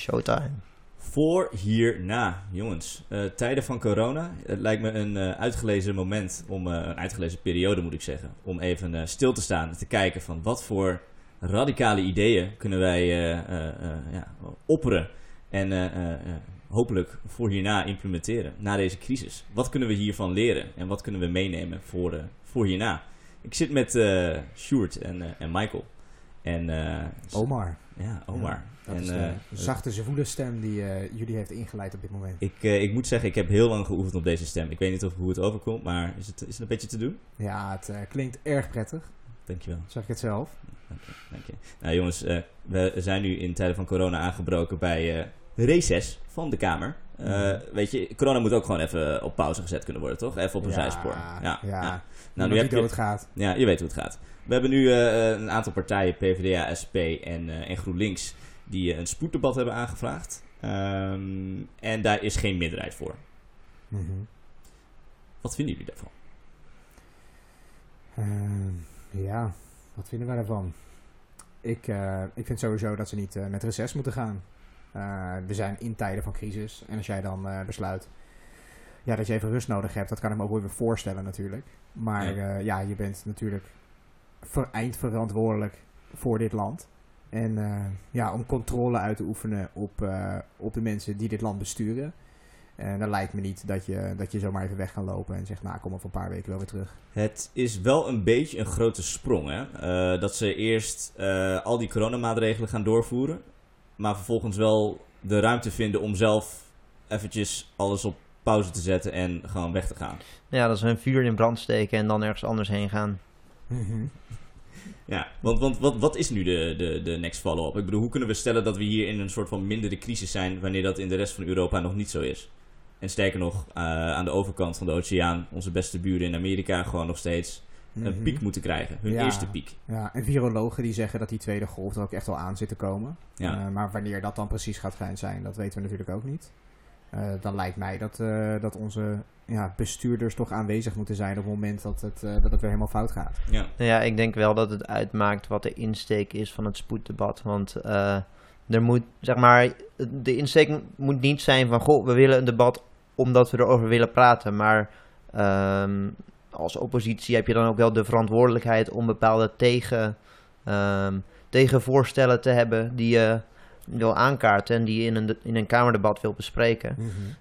Showtime. Voor hierna, jongens. Eh, tijden van corona. Het lijkt me een eh, uitgelezen moment om, eh, een uitgelezen periode moet ik zeggen, om even stil te staan en te kijken van wat voor radicale ideeën kunnen wij ja, opperen en hopelijk voor hierna implementeren, na deze crisis. Wat kunnen we hiervan leren en wat kunnen we meenemen voor, voor hierna? Ik zit met Sjoerd en, en Michael. En, Omar. Ja, Omar. Dat en, is de eh, zachte, zwoele stem die eh, jullie heeft ingeleid op dit moment. Ik, eh, ik moet zeggen, ik heb heel lang geoefend op deze stem. Ik weet niet of, hoe het overkomt, maar is het, is het een beetje te doen? Ja, het klinkt erg prettig. Dankjewel. Zeg ik het zelf. Dank je. Dank je. Nou jongens, we zijn nu in tijden van corona aangebroken bij eh reces van de Kamer. Weet je, corona moet ook gewoon even op pauze gezet kunnen worden, toch? Even op een Ja, zijspoor. Ja, ja. Nou, Nou, nu heb je, doodgaat. ja, je weet hoe het gaat. We hebben nu een aantal partijen, PvdA, SP en, en GroenLinks, die eh, een spoeddebat hebben aangevraagd. Ehm, en daar is geen meerderheid voor. Mhm. Wat vinden jullie daarvan? Ehm, ja, wat vinden wij daarvan? Ik, eh, ik vind sowieso dat ze niet eh, met reces moeten gaan. We zijn in tijden van crisis. En als jij dan besluit ja, dat je even rust nodig hebt, dat kan ik me ook wel weer voorstellen natuurlijk. Maar Ja. je bent natuurlijk ver- eindverantwoordelijk voor dit land. En eh, ja, om controle uit te oefenen op, eh, op de mensen die dit land besturen. En dan lijkt me niet dat je, dat je zomaar even weg kan lopen en zegt, nou kom over een paar weken wel weer terug. Het is wel een beetje een grote sprong, hè? Eh, dat ze eerst eh, al die coronamaatregelen gaan doorvoeren, maar vervolgens wel de ruimte vinden om zelf eventjes alles op pauze te zetten en gewoon weg te gaan. Ja, dat is een vuur in brand steken en dan ergens anders heen gaan. Ja, want, want wat, wat is nu de, de, de next follow-up? Ik bedoel, hoe kunnen we stellen dat we hier in een soort van mindere crisis zijn wanneer dat in de rest van Europa nog niet zo is? En sterker nog, eh, aan de overkant van de oceaan, onze beste buren in Amerika gewoon nog steeds een Mhm. piek moeten krijgen. Hun Ja. eerste piek. Ja, en virologen die zeggen dat die tweede golf er ook echt wel aan zit te komen. Ja. Eh, maar wanneer dat dan precies gaat gaan zijn, dat weten we natuurlijk ook niet. Eh, dan lijkt mij dat, eh, dat onze ja, bestuurders toch aanwezig moeten zijn op het moment dat het, eh, dat het weer helemaal fout gaat. ja. Nou ja, ik denk wel dat het uitmaakt wat de insteek is van het spoeddebat. Want eh, er moet, zeg maar, de insteek moet niet zijn van, goh, we willen een debat omdat we erover willen praten. Maar ehm, als oppositie heb je dan ook wel de verantwoordelijkheid om bepaalde tegen, ehm, tegenvoorstellen te hebben die je wil aankaarten en die je in een, in een kamerdebat wil bespreken.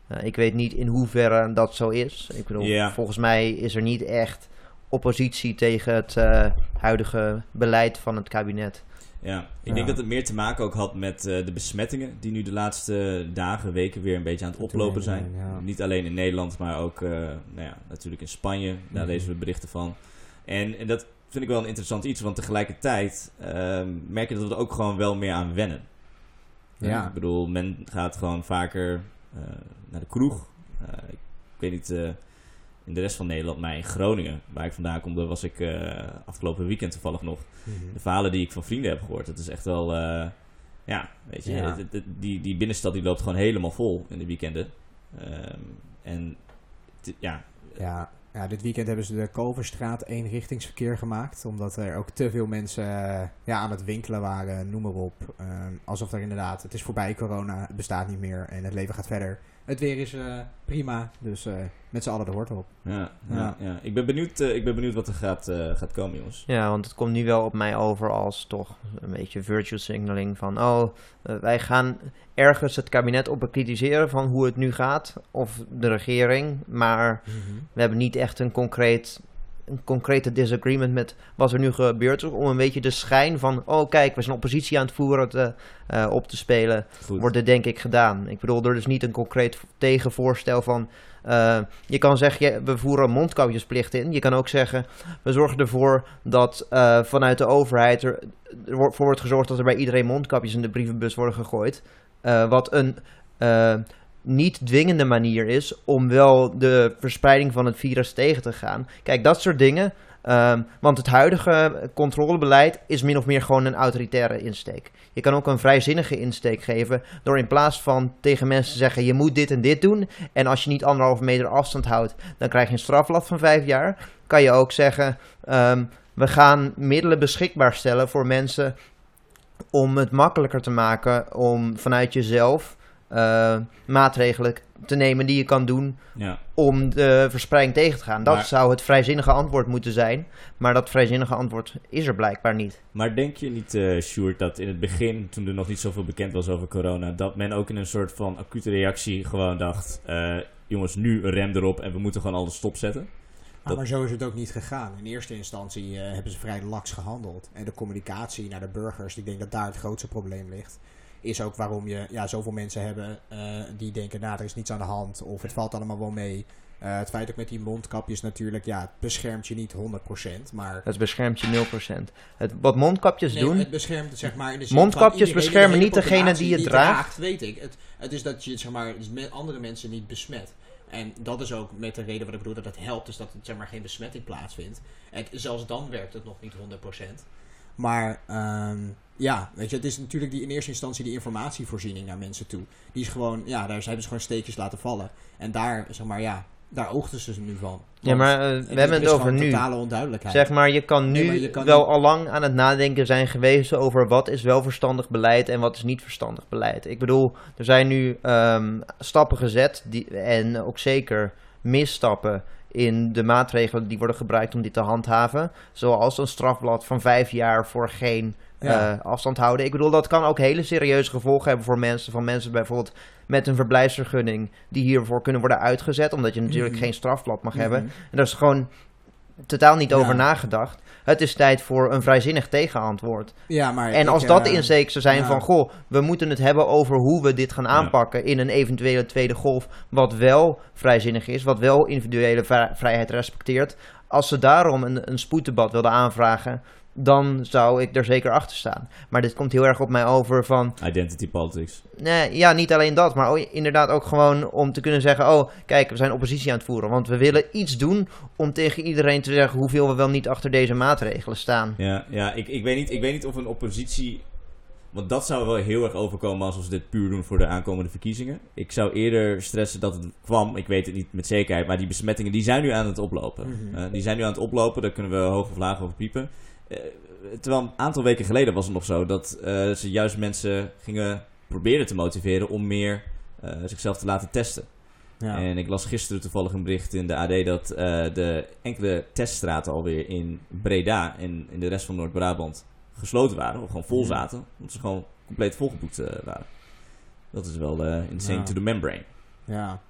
Eh, ik weet niet in hoeverre dat zo is. Ik bedoel, volgens mij is er niet echt oppositie tegen het eh, huidige beleid van het kabinet. Ja, ik Ja. denk dat het meer te maken ook had met eh, de besmettingen die nu de laatste dagen, weken weer een beetje aan het oplopen zijn. Ja. Niet alleen in Nederland, maar ook nou ja, natuurlijk in Spanje. Daar Mhm. lezen we berichten van. En, en dat vind ik wel een interessant iets, want tegelijkertijd ehm, merk je dat we er ook gewoon wel meer aan wennen. Ja. Ik bedoel, men gaat gewoon vaker eh, naar de kroeg. Eh, ik weet niet, eh, in de rest van Nederland, maar in Groningen, waar ik vandaan kom, daar was ik afgelopen weekend toevallig nog Mhm. de verhalen die ik van vrienden heb gehoord, dat is echt wel, ja, weet je, Ja. die, die binnenstad die loopt gewoon helemaal vol in de weekenden. Ehm, en ja, Ja, ja, dit weekend hebben ze de Koverstraat eenrichtingsverkeer gemaakt. Omdat er ook te veel mensen eh, ja, aan het winkelen waren, noem maar op. Ehm, alsof er inderdaad, het is voorbij corona, het bestaat niet meer en het leven gaat verder. Het weer is eh, prima, dus eh, met z'n allen de hoort op. ja, ja. Ja. ja. Ik, ben benieuwd, eh, ik ben benieuwd wat er gaat, eh, gaat komen, jongens. Ja, want het komt nu wel op mij over als toch een beetje virtual signaling van... oh, wij gaan ergens het kabinet op bekritiseren van hoe het nu gaat, of de regering, maar we hebben niet echt een concreet... Een concrete disagreement met wat er nu gebeurt. Om een beetje de schijn van. Oh, kijk, we zijn oppositie aan het voeren te, eh, op te spelen. Goed. wordt er denk ik gedaan. Ik bedoel, er is niet een concreet tegenvoorstel van... eh, je kan zeggen, we voeren mondkapjesplicht in. Je kan ook zeggen, we zorgen ervoor dat eh, vanuit de overheid er, er wordt- voor wordt gezorgd dat er bij iedereen mondkapjes in de brievenbus worden gegooid. Eh, wat een eh, niet dwingende manier is om wel de verspreiding van het virus tegen te gaan. Kijk, dat soort dingen. Ehm, want het huidige controlebeleid is min of meer gewoon een autoritaire insteek. Je kan ook een vrijzinnige insteek geven door in plaats van tegen mensen te zeggen je moet dit en dit doen en als je niet anderhalve meter afstand houdt dan krijg je een strafblad van vijf jaar. Kan je ook zeggen ehm, we gaan middelen beschikbaar stellen voor mensen om het makkelijker te maken om vanuit jezelf eh, maatregelen te nemen die je kan doen Ja. om de verspreiding tegen te gaan. Dat Maar- zou het vrijzinnige antwoord moeten zijn, maar dat vrijzinnige antwoord is er blijkbaar niet. Maar denk je niet, eh Sjoerd, dat in het begin, toen er nog niet zoveel bekend was over corona, dat men ook in een soort van acute reactie gewoon dacht: eh, jongens, nu een rem erop en we moeten gewoon alles stopzetten? Ah, Dat- maar zo is het ook niet gegaan. In eerste instantie eh, hebben ze vrij laks gehandeld. En de communicatie naar de burgers, ik denk dat daar het grootste probleem ligt. Is ook waarom je ja, zoveel mensen hebben eh, die denken, nou, er is niets aan de hand. Of het valt allemaal wel mee. Eh, het feit ook met die mondkapjes natuurlijk, ja, het beschermt je niet 100%. Maar Het beschermt je 0%. Het, wat mondkapjes Nee, doen, het beschermt zeg maar in de zin Mondkapjes beschermen de niet degene die het het draagt. weet ik. Het, het is dat je zeg maar met andere mensen niet besmet. En dat is ook met de reden wat ik bedoel dat het helpt, is dat het zeg maar geen besmetting plaatsvindt. En zelfs dan werkt het nog niet 100%. Maar ehm, ja, weet je, het is natuurlijk die in eerste instantie die informatievoorziening naar mensen toe. Die is gewoon, ja, daar hebben ze gewoon steekjes laten vallen. En daar, zeg maar, ja, daar oogten ze nu van. ja, maar eh, we hebben het over nu. totale onduidelijkheid. Zeg maar, je kan nu Nee, maar je kan wel al lang aan het nadenken zijn geweest over wat is wel verstandig beleid en wat is niet verstandig beleid. Ik bedoel, er zijn nu ehm, stappen gezet die, en ook zeker misstappen in de maatregelen die worden gebruikt om dit te handhaven. Zoals een strafblad van vijf jaar voor geen Ja. eh, afstand houden. Ik bedoel, dat kan ook hele serieuze gevolgen hebben voor mensen. Van mensen bijvoorbeeld met een verblijfsvergunning die hiervoor kunnen worden uitgezet. Omdat je natuurlijk Mhm. geen strafblad mag Mhm. hebben. En daar is gewoon totaal niet Ja. over nagedacht. Het is tijd voor een vrijzinnig tegenantwoord. Ja, maar En ik, als dat de eh, insteek zou zijn ja. van... goh, we moeten het hebben over hoe we dit gaan aanpakken... in een eventuele tweede golf... wat wel vrijzinnig is, wat wel individuele vri- vrijheid respecteert... als ze daarom een, een spoeddebat wilden aanvragen... dan zou ik er zeker achter staan. Maar dit komt heel erg op mij over van... Identity politics. Nee, ja, niet alleen dat, maar ook- inderdaad ook gewoon om te kunnen zeggen: Oh, kijk, we zijn oppositie aan het voeren. Want we willen iets doen om tegen iedereen te zeggen hoeveel we wel niet achter deze maatregelen staan. Ja, ja ik, ik, weet niet, ik weet niet of een oppositie. Want dat zou wel heel erg overkomen als we dit puur doen voor de aankomende verkiezingen. Ik zou eerder stressen dat het kwam, ik weet het niet met zekerheid, maar die besmettingen die zijn nu aan het oplopen. Mhm. Eh, die zijn nu aan het oplopen, daar kunnen we hoog of laag over piepen. Eh, terwijl een aantal weken geleden was het nog zo dat eh, ze juist mensen gingen proberen te motiveren om meer eh, zichzelf te laten testen. Ja. En ik las gisteren toevallig een bericht in de AD dat de enkele teststraten alweer in Breda en in de rest van Noord-Brabant gesloten waren, of gewoon vol zaten, omdat ze gewoon compleet volgeboekt waren. Dat is wel insane Ja. to the membrane. Ja.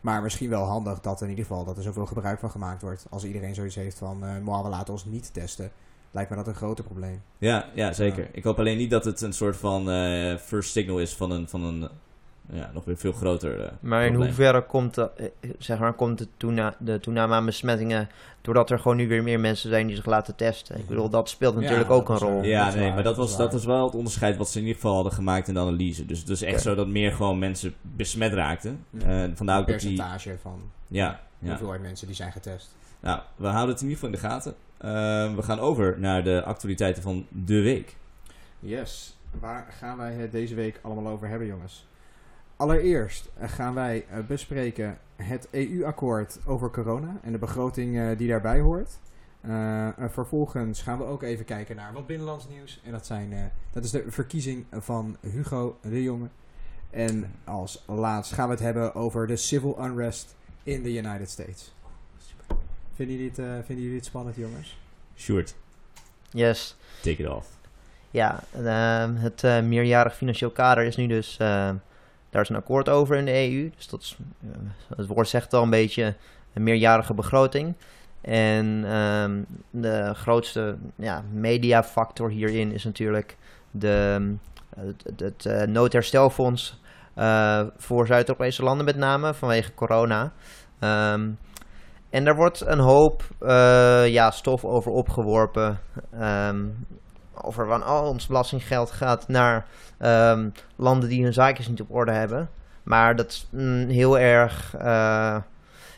Maar misschien wel handig dat in ieder geval dat er zoveel gebruik van gemaakt wordt. Als iedereen zoiets heeft van, maar we laten ons niet testen. Lijkt me dat een groter probleem. Ja, ja zeker. Ja. Ik hoop alleen niet dat het een soort van eh, first signal is van een, van een ja, nog weer veel groter eh, Maar in probleem. hoeverre komt, de, eh, zeg maar, komt de, toena de toename aan besmettingen doordat er gewoon nu weer meer mensen zijn die zich laten testen? Ik bedoel, dat speelt natuurlijk ook een rol. Ja, nee, waar, maar dat was, is dat was wel het onderscheid wat ze in ieder geval hadden gemaakt in de analyse. Dus het is echt zo dat meer gewoon mensen besmet raakten. Ja. Eh, vandaar ook Een dat die... percentage van ja. hoeveelheid mensen die zijn getest. Nou, we houden het in ieder geval in de gaten. Eh, we gaan over naar de actualiteiten van de week. Yes. Waar gaan wij het deze week allemaal over hebben, jongens? Allereerst gaan wij eh, bespreken het EU-akkoord over corona en de begroting eh, die daarbij hoort. Eh, vervolgens gaan we ook even kijken naar wat binnenlands nieuws. En dat, zijn, dat is de verkiezing van Hugo de Jonge. En als laatst gaan we het hebben over de civil unrest in the United States. Vinden jullie het, eh, vinden jullie het spannend, jongens? Short, Yes. take it off. Ja, ehm, het eh, meerjarig financieel kader is nu dus. ehm, daar is een akkoord over in de EU. Dus dat is, eh, het woord zegt al een beetje een meerjarige begroting. En ehm, de grootste ja, mediafactor hierin is natuurlijk de, het, het, het, noodherstelfonds eh, voor Zuid-Europese landen met name vanwege corona. Ehm, en daar wordt een hoop eh, ja, stof over opgeworpen. Ehm, over van oh, ons belastinggeld gaat naar ehm, landen die hun zaakjes niet op orde hebben. Maar dat is een heel erg eh,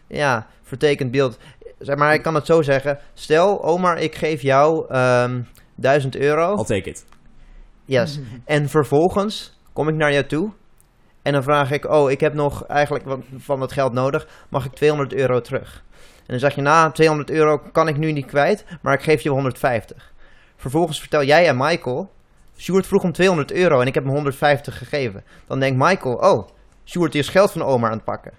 ja, vertekend beeld. Zeg maar, ik kan het zo zeggen. Stel, Omar, ik geef jou ehm 1000 euro. I'll take it. Yes. En vervolgens kom ik naar jou toe. En dan vraag ik, oh, ik heb nog eigenlijk van dat geld nodig. Mag ik 200 euro terug? En dan zeg je, nou, 200 euro kan ik nu niet kwijt, maar ik geef je 150. Vervolgens vertel jij aan Michael Sjoerd vroeg om 200 euro en ik heb hem 150 gegeven. Dan denkt Michael, oh, Sjoerd is geld van oma aan het pakken.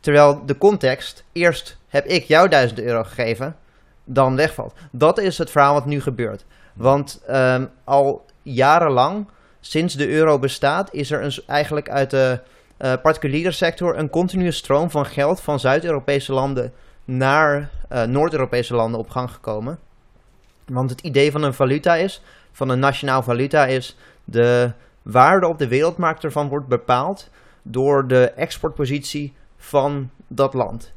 Terwijl de context, eerst heb ik jou 1000 euro gegeven, dan wegvalt. Dat is het verhaal wat nu gebeurt. Want ehm, al jarenlang, sinds de euro bestaat, is er een, eigenlijk uit de uh, particuliere sector een continue stroom van geld van Zuid-Europese landen naar uh, Noord-Europese landen op gang gekomen. Want het idee van een valuta is, van een nationaal valuta is, de waarde op de wereldmarkt ervan wordt bepaald door de exportpositie van dat land.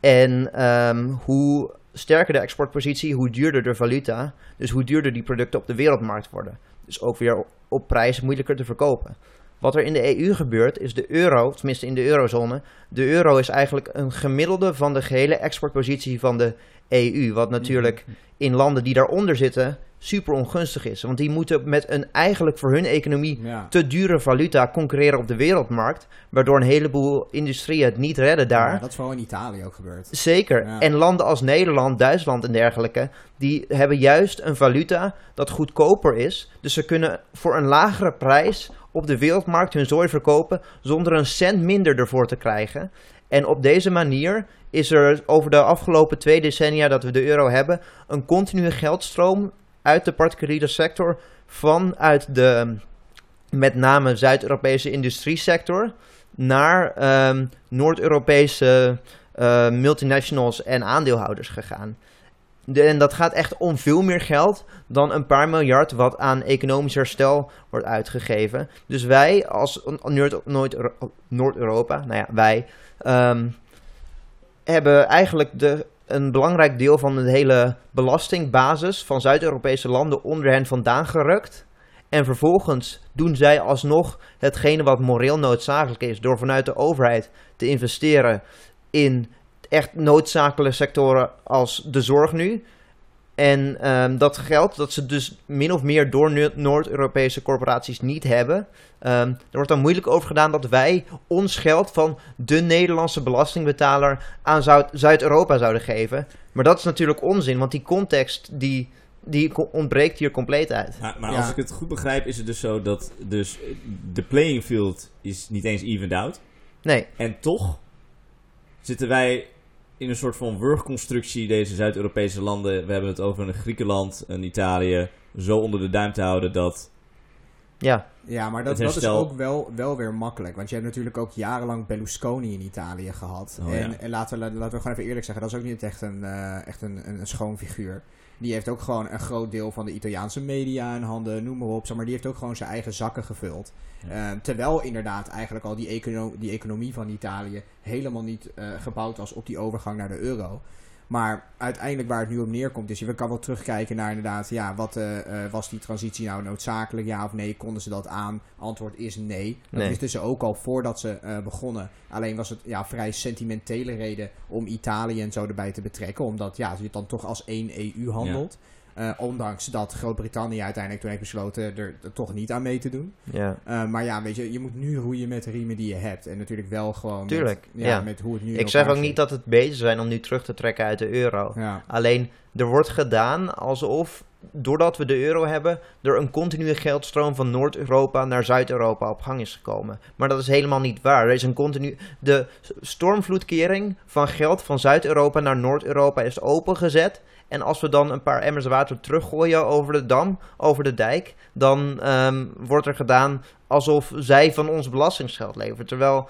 En um, hoe sterker de exportpositie, hoe duurder de valuta. Dus hoe duurder die producten op de wereldmarkt worden. Dus ook weer op prijs moeilijker te verkopen. Wat er in de EU gebeurt, is de euro, tenminste in de eurozone. De euro is eigenlijk een gemiddelde van de gehele exportpositie van de EU. Wat natuurlijk in landen die daaronder zitten super ongunstig is. Want die moeten met een eigenlijk voor hun economie te dure valuta concurreren op de wereldmarkt. Waardoor een heleboel industrieën het niet redden daar. Ja, dat is vooral in Italië ook gebeurd. Zeker. En landen als Nederland, Duitsland en dergelijke, die hebben juist een valuta dat goedkoper is. Dus ze kunnen voor een lagere prijs op de wereldmarkt hun zooi verkopen zonder een cent minder ervoor te krijgen. En op deze manier is er over de afgelopen twee decennia dat we de euro hebben, een continue geldstroom uit de particuliere sector vanuit de met name Zuid-Europese industriesector naar ehm, Noord-Europese uh, multinationals en aandeelhouders gegaan. En dat gaat echt om veel meer geld dan een paar miljard wat aan economisch herstel wordt uitgegeven. Dus wij als Noord-Europa, nou ja, wij um, hebben eigenlijk de een belangrijk deel van de hele belastingbasis van Zuid-Europese landen onder hen vandaan gerukt. En vervolgens doen zij alsnog hetgene wat moreel noodzakelijk is, door vanuit de overheid te investeren in echt noodzakelijke sectoren als de zorg nu. En um, dat geld dat ze dus min of meer door Noord-Europese corporaties niet hebben. Um, er wordt dan moeilijk over gedaan dat wij ons geld van de Nederlandse belastingbetaler aan Zuid-Europa zouden geven. Maar dat is natuurlijk onzin, want die context die, die ontbreekt hier compleet uit. Maar, maar als ik het goed begrijp, is het dus zo dat dus de playing field is niet eens evened out. Nee. En toch zitten wij in een soort van wurgconstructie deze Zuid-Europese landen. We hebben het over een Griekenland, een Italië. Zo onder de duim te houden dat. Ja, ja maar dat, dat is ook wel, wel weer makkelijk. Want je hebt natuurlijk ook jarenlang Berlusconi in Italië gehad. Oh, en, en laten, we, laten we gewoon even eerlijk zeggen: dat is ook niet echt een, uh, echt een, een, een schoon figuur. Die heeft ook gewoon een groot deel van de Italiaanse media in handen, noem maar op. Zeg maar die heeft ook gewoon zijn eigen zakken gevuld. Uh, terwijl inderdaad eigenlijk al die, econo die economie van Italië helemaal niet uh, gebouwd was op die overgang naar de euro. Maar uiteindelijk waar het nu op neerkomt is, je kan wel terugkijken naar inderdaad, ja, wat uh, was die transitie nou noodzakelijk, ja of nee, konden ze dat aan? Antwoord is nee. Dat nee. wisten ze ook al voordat ze uh, begonnen. Alleen was het ja, vrij sentimentele reden om Italië en zo erbij te betrekken, omdat ja, je dan toch als één EU handelt. Ja. Uh, ondanks dat Groot-Brittannië uiteindelijk toen heeft besloten er, er, toch niet aan mee te doen. Ja. Uh, maar ja, weet je, je moet nu roeien met de riemen die je hebt. En natuurlijk wel gewoon Tuurlijk, met, ja, met hoe het nu Ik zeg ook niet dat het beter zijn om nu terug te trekken uit de euro. Ja. Alleen, er wordt gedaan alsof, doordat we de euro hebben, er een continue geldstroom van Noord-Europa naar Zuid-Europa op gang is gekomen. Maar dat is helemaal niet waar. Er is een continu... De stormvloedkering van geld van Zuid-Europa naar Noord-Europa is opengezet en als we dan een paar emmers water teruggooien over de dam, over de dijk, dan um, wordt er gedaan alsof zij van ons belastingsgeld leveren. Terwijl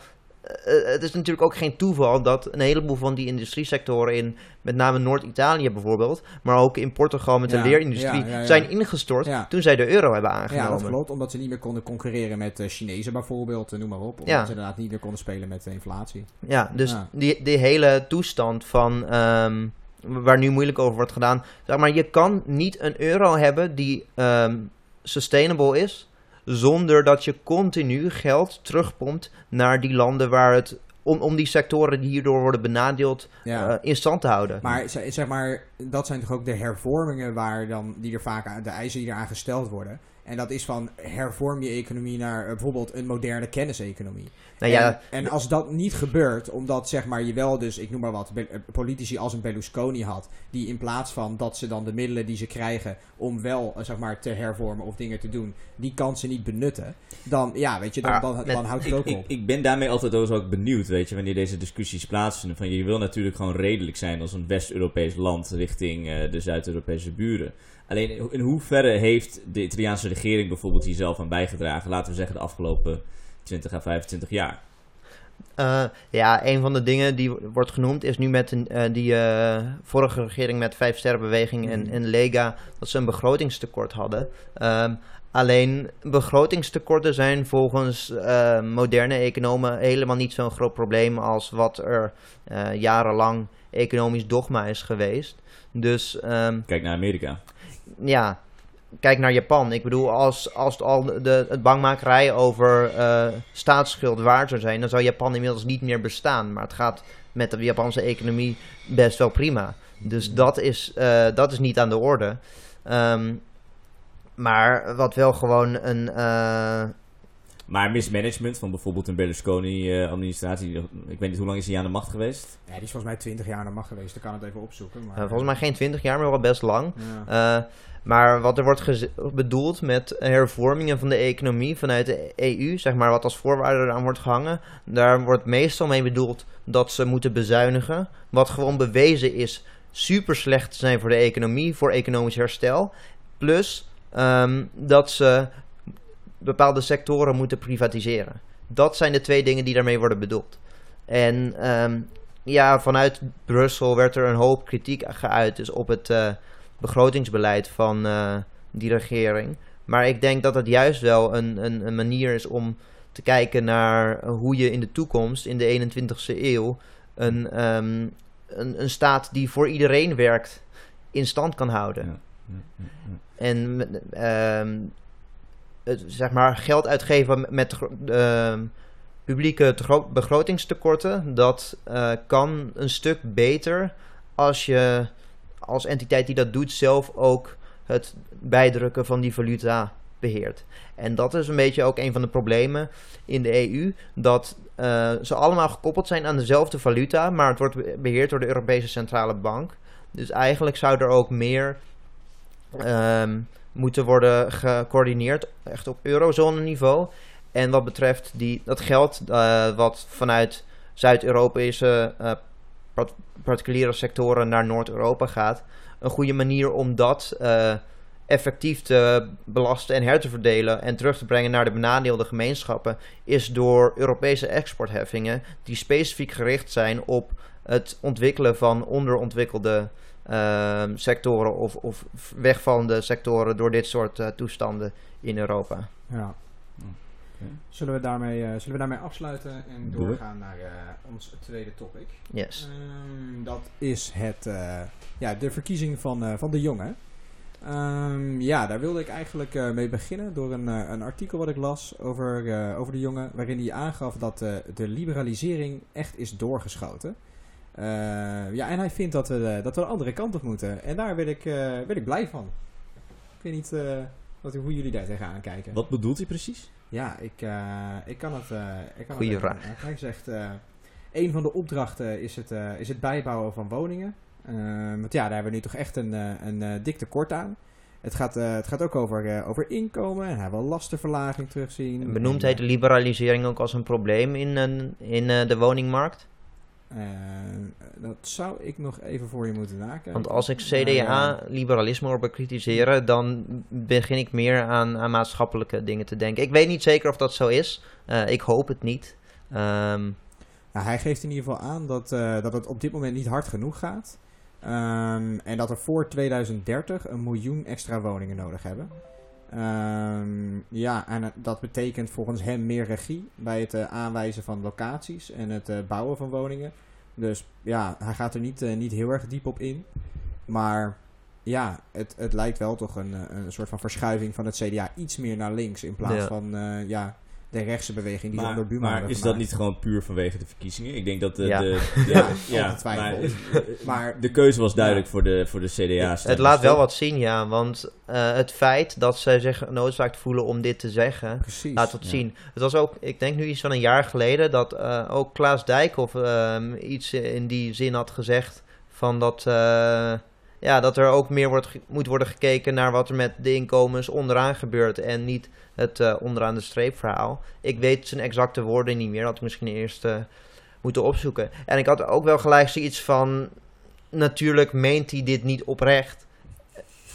uh, het is natuurlijk ook geen toeval dat een heleboel van die industriesectoren in met name Noord-Italië bijvoorbeeld, maar ook in Portugal met de leerindustrie, ja, ja, zijn ingestort toen zij de euro hebben aangenomen. Ja, dat klopt, omdat ze niet meer konden concurreren met uh, Chinezen bijvoorbeeld, noem maar op. Omdat ze inderdaad niet meer konden spelen met de inflatie. Ja, dus Die, die hele toestand van... Um, waar nu moeilijk over wordt gedaan. Zeg maar, je kan niet een euro hebben die um, sustainable is, zonder dat je continu geld terugpompt naar die landen waar het om, om die sectoren die hierdoor worden benadeeld ja. uh, in stand te houden. Maar zeg maar, dat zijn toch ook de hervormingen waar dan, die er vaak aan, de eisen die eraan gesteld worden. En dat is van hervorm je economie naar eh, bijvoorbeeld een moderne kenniseconomie. Nou ja, en, en als dat niet gebeurt, omdat zeg maar je wel dus, ik noem maar wat, eh, politici als een Berlusconi had, die in plaats van dat ze dan de middelen die ze krijgen om wel eh, zeg maar te hervormen of dingen te doen, die kansen niet benutten, dan ja, weet je, dan, dan, houdt het Ik, ook ik, op. ik ben daarmee altijd ook ook benieuwd, weet je, wanneer deze discussies plaatsvinden. Van je wil natuurlijk gewoon redelijk zijn als een West-Europees land richting eh, de Zuid-Europese buren. Alleen in hoeverre heeft de Italiaanse regering bijvoorbeeld hier zelf aan bijgedragen, laten we zeggen de afgelopen 20 à 25 jaar? Eh, ja, een van de dingen die wordt genoemd is nu met een, eh, die vorige regering met Vijf Sterrenbeweging en, en Lega dat ze een begrotingstekort hadden. Ehm, alleen begrotingstekorten zijn volgens moderne economen helemaal niet zo'n groot probleem als wat er jarenlang economisch dogma is geweest. Dus ehm, Kijk naar Amerika. ja, kijk naar Japan. Ik bedoel, als, als het al de, het bangmakerij over eh, staatsschuld waar zou zijn, dan zou Japan inmiddels niet meer bestaan. Maar het gaat met de Japanse economie best wel prima. Dus dat is, eh, dat is niet aan de orde. Ehm, maar wat wel gewoon een. eh, Maar mismanagement van bijvoorbeeld een Berlusconi-administratie, ik weet niet hoe lang is hij aan de macht geweest? Ja, die is volgens mij 20 jaar aan de macht geweest, ik kan het even opzoeken. Maar, eh, volgens mij geen 20 jaar, maar wel best lang. Ja. Eh, maar wat er wordt bedoeld met hervormingen van de economie vanuit de EU, zeg maar wat als voorwaarde eraan wordt gehangen, daar wordt meestal mee bedoeld dat ze moeten bezuinigen. Wat gewoon bewezen is super slecht te zijn voor de economie, voor economisch herstel. Plus ehm, dat ze bepaalde sectoren moeten privatiseren. Dat zijn de twee dingen die daarmee worden bedoeld. En ehm, ja, vanuit Brussel werd er een hoop kritiek geuit dus op het eh, begrotingsbeleid van eh, die regering. Maar ik denk dat het juist wel een, een, een manier is om te kijken naar hoe je in de toekomst, in de 21ste eeuw, een, ehm, een, een staat die voor iedereen werkt, in stand kan houden. Ja. Ja, ja, ja. En ehm, zeg maar geld uitgeven met ehm, publieke begrotingstekorten, dat eh, kan een stuk beter als je als entiteit die dat doet zelf ook het bijdrukken van die valuta beheert. En dat is een beetje ook een van de problemen in de EU, dat eh, ze allemaal gekoppeld zijn aan dezelfde valuta, maar het wordt be- beheerd door de Europese Centrale Bank. Dus eigenlijk zou er ook meer ehm, moeten worden gecoördineerd, echt op eurozone niveau. En wat betreft die, dat geld eh, wat vanuit Zuid-Europese eh, part- particuliere sectoren naar Noord-Europa gaat, een goede manier om dat eh, effectief te belasten en her te verdelen en terug te brengen naar de benadeelde gemeenschappen, is door Europese exportheffingen die specifiek gericht zijn op het ontwikkelen van onderontwikkelde ehm, sectoren of, of wegvallende sectoren door dit soort eh, toestanden in Europa. Ja. Zullen, we daarmee, eh, zullen we daarmee afsluiten en Doe doorgaan naar eh, ons tweede topic? Yes. Ehm, dat is het, eh, ja, de verkiezing van, eh, van de jongen. Ehm, ja, daar wilde ik eigenlijk eh, mee beginnen door een, eh, een artikel wat ik las over, eh, over de jongen, waarin hij aangaf dat eh, de liberalisering echt is doorgeschoten. Eh, ja, en hij vindt dat we, eh, dat we de andere kant op moeten. En daar ben ik, eh, ben ik blij van. Ik weet niet eh, wat, hoe jullie daar tegenaan kijken. Wat bedoelt hij precies? Ja, ik, eh, ik kan het. eh ik kan Goeie het even- vraag. eh, Hij zegt: eh, een van de opdrachten is het, eh, is het bijbouwen van woningen. Eh, want ja, daar hebben we nu toch echt een, eh, een eh, dik tekort aan. Het gaat, eh, het gaat ook over, eh, over inkomen en hij wil lastenverlaging terugzien. Benoemt En, hij de liberalisering ook als een probleem in, in eh, de woningmarkt? Eh, dat zou ik nog even voor je moeten nakijken. Want als ik eh, CDA-liberalisme hoor bekritiseren, dan begin ik meer aan, aan maatschappelijke dingen te denken. Ik weet niet zeker of dat zo is. Eh, ik hoop het niet. Ehm, Nou, hij geeft in ieder geval aan dat, eh, dat het op dit moment niet hard genoeg gaat. Ehm, en dat er voor 2030 een miljoen extra woningen nodig hebben. Ehm, ja, en dat betekent volgens hem meer regie bij het eh, aanwijzen van locaties en het eh, bouwen van woningen. Dus ja, hij gaat er niet, eh, niet heel erg diep op in. Maar ja, het, het lijkt wel toch een, een soort van verschuiving van het CDA iets meer naar links. In plaats Ja. van, ja, de rechtse beweging die Maar, onder Buma maar is dat niet gewoon puur vanwege de verkiezingen? Ik denk dat de, Ja. de, de- Ja, maar, Maar- de keuze was duidelijk voor de, voor de CDA. Het laat wel wat zien, ja. Want eh, het feit dat ze zich genoodzaakt voelen om dit te zeggen, Precies. laat wat ja. zien. Het was ook, ik denk nu iets van een jaar geleden, dat eh, ook Klaas Dijkhoff ehm, iets in die zin had gezegd. Van dat, eh, ja, dat er ook meer wordt moet worden gekeken naar wat er met de inkomens onderaan gebeurt. En niet het eh, onderaan de streep verhaal. Ik weet zijn exacte woorden niet meer. Dat had ik misschien eerst eh, moeten opzoeken. En ik had ook wel gelijk zoiets van. Natuurlijk meent hij dit niet oprecht.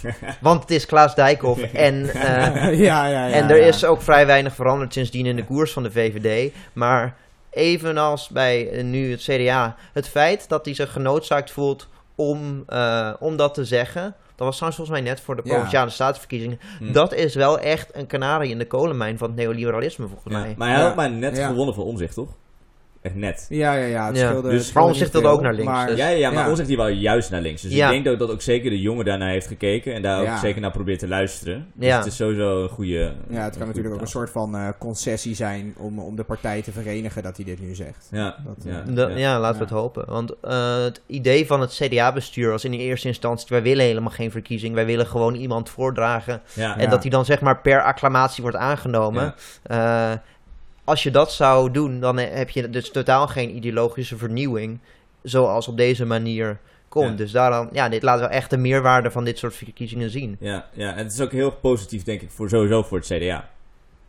Want het is Klaas Dijkhoff. en, eh, ja, ja, ja. en er is ook vrij weinig veranderd sindsdien in de koers van de VVD. Maar evenals bij nu het CDA, het feit dat hij zich genoodzaakt voelt om, eh, om dat te zeggen. Dat was trouwens volgens mij net voor de Ja. provinciale staatsverkiezingen. Hm. Dat is wel echt een kanarie in de kolenmijn van het neoliberalisme, volgens Ja, mij. Maar hij had Ja. maar net Ja. gewonnen van omzicht, toch? Echt net. Ja, ja, ja. Het Ja. Dus- scheelde Omtzigt niet wilde ook naar links, Maar, dus- Ja, ja, maar Ja. Omzicht die wou juist naar links. Dus Ja. ik denk dat, dat ook zeker de jongen daarnaar heeft gekeken. En daar ook Ja. zeker naar probeert te luisteren. Dus Ja. het is sowieso een goede... ja, het kan natuurlijk ook een soort van eh, concessie zijn om, om de partij te verenigen dat hij dit nu zegt. Ja, Dat, ja, eh, ja. ja. laten we het hopen. Want eh, het idee van het CDA-bestuur was in eerste instantie... wij willen helemaal geen verkiezing, wij willen gewoon iemand voordragen... Ja. en Ja. dat die dan zeg maar per acclamatie wordt aangenomen. Eh, als je dat zou doen, dan he- heb je dus totaal geen ideologische vernieuwing... zoals op deze manier komt. Ja. Dus daarom, ja, dit laat wel echt de meerwaarde van dit soort verkiezingen zien. Ja, ja, en het is ook heel positief, denk ik, voor sowieso voor het CDA.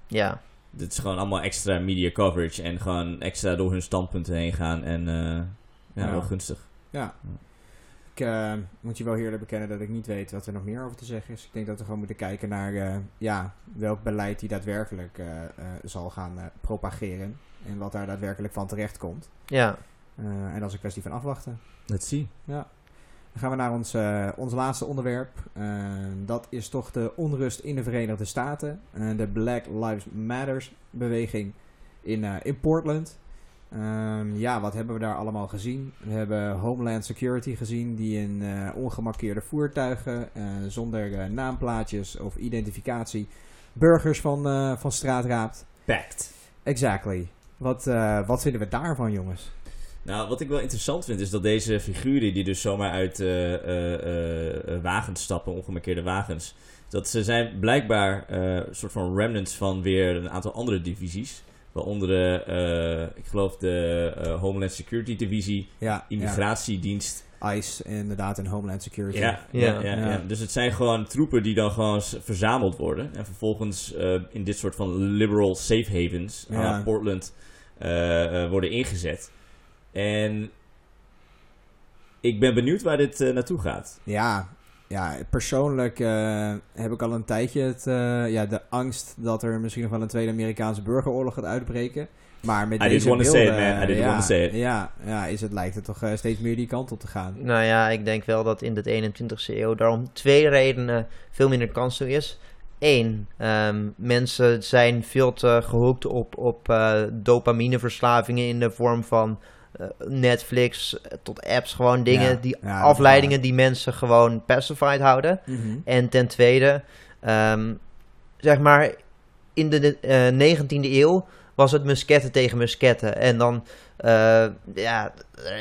Ja, Dit is gewoon allemaal extra media coverage en gewoon extra door hun standpunten heen gaan. En eh, ja, Ja. wel gunstig. Ja. Ik eh, moet je wel eerlijk bekennen dat ik niet weet wat er nog meer over te zeggen is. Ik denk dat we gewoon moeten kijken naar eh, ja, welk beleid die daadwerkelijk eh, eh, zal gaan eh, propageren. En wat daar daadwerkelijk van terecht komt. ja. Eh, en dat is een kwestie van afwachten. Let's see. Dan gaan we naar ons, eh, ons laatste onderwerp. Eh, dat is toch de onrust in de Verenigde Staten. De Black Lives Matters beweging in, eh, in Portland. Ehm, ja, wat hebben we daar allemaal gezien? We hebben Homeland Security gezien die in eh, ongemarkeerde voertuigen eh, zonder eh, naamplaatjes of identificatie burgers van, van straat raapt. Pact. Exactly. Wat, wat vinden we daarvan, jongens? Nou, wat ik wel interessant vind is dat deze figuren die dus zomaar uit wagens stappen, ongemarkeerde wagens, dat ze zijn blijkbaar een soort van remnants van weer een aantal andere divisies. Waaronder de, eh, ik geloof de eh, Homeland Security Divisie, Ja, Immigratiedienst. ja. ICE inderdaad en Homeland Security. Ja, ja, Ja. ja, ja. Ja. Dus het zijn gewoon troepen die dan gewoon verzameld worden. En vervolgens eh, in dit soort van liberal safe havens Ja. aan Portland eh, eh, worden ingezet. En ik ben benieuwd waar dit eh, naartoe gaat. Ja, ja persoonlijk eh, heb ik al een tijdje het, eh, ja, de angst dat er misschien nog wel een tweede Amerikaanse burgeroorlog gaat uitbreken. Maar met I didn't deze beelden, say it, man. I didn't ja, say it. Ja, ja is het, lijkt het toch eh, steeds meer die kant op te gaan. Nou ja, ik denk wel dat in de 21ste eeuw daarom twee redenen veel minder kans toe is. Eén, ehm, mensen zijn veel te gehoekt op, op eh, dopamineverslavingen in de vorm van Netflix eh, tot apps. Gewoon dingen, Ja, die ja, afleidingen die mensen gewoon pacified houden. Mhm. En ten tweede, ehm, zeg maar, in de eh 19e eeuw was het musketten tegen musketten. En dan eh, ja,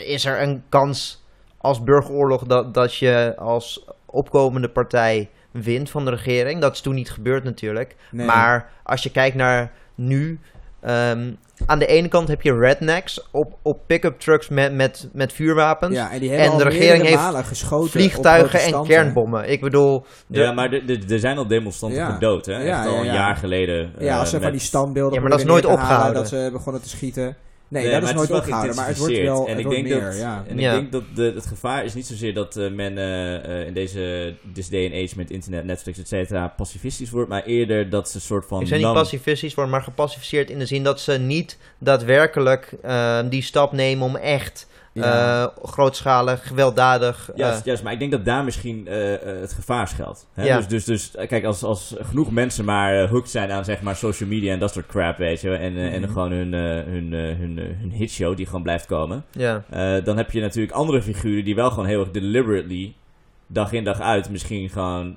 is er een kans als burgeroorlog dat, dat je als opkomende partij wint van de regering. Dat is toen niet gebeurd natuurlijk. Nee. Maar als je kijkt naar nu. Ehm, aan de ene kant heb je rednecks op, op pick-up trucks met, met, met vuurwapens. ja, en die hebben en al de regering heeft geschoten vliegtuigen en kernbommen. Ik bedoel, de- Ja, maar er zijn al demonstranten Ja. gedood, hè? Ja, Echt al ja, een ja. jaar geleden. Ja, als ze van met- die standbeelden Ja, maar dat is nooit halen, opgehouden. Dat ze begonnen te schieten. Nee, Nee, dat maar is het nooit wel opgehouden. Maar het wordt wel En ik denk meer, dat, ja. en Ja. ik denk dat de, het gevaar is niet zozeer dat eh, men eh, eh, in deze this day and age met internet, Netflix, et cetera, pacifistisch wordt, maar eerder dat ze een soort van Ik zijn niet pacifistisch worden, maar gepacificeerd in de zin dat ze niet daadwerkelijk eh, die stap nemen om echt Ja. eh, grootschalig, gewelddadig. eh, Juist, juist, maar ik denk dat daar misschien eh, het gevaar schuilt. Hè? Ja. Dus, dus, dus kijk, als, als genoeg mensen maar hooked zijn aan zeg maar social media en dat soort crap, weet je, en, en Mhm. gewoon hun, hun, hun, hun hitshow die gewoon blijft komen, ja. dan heb je natuurlijk andere figuren die wel gewoon heel erg deliberately, dag in dag uit, misschien gewoon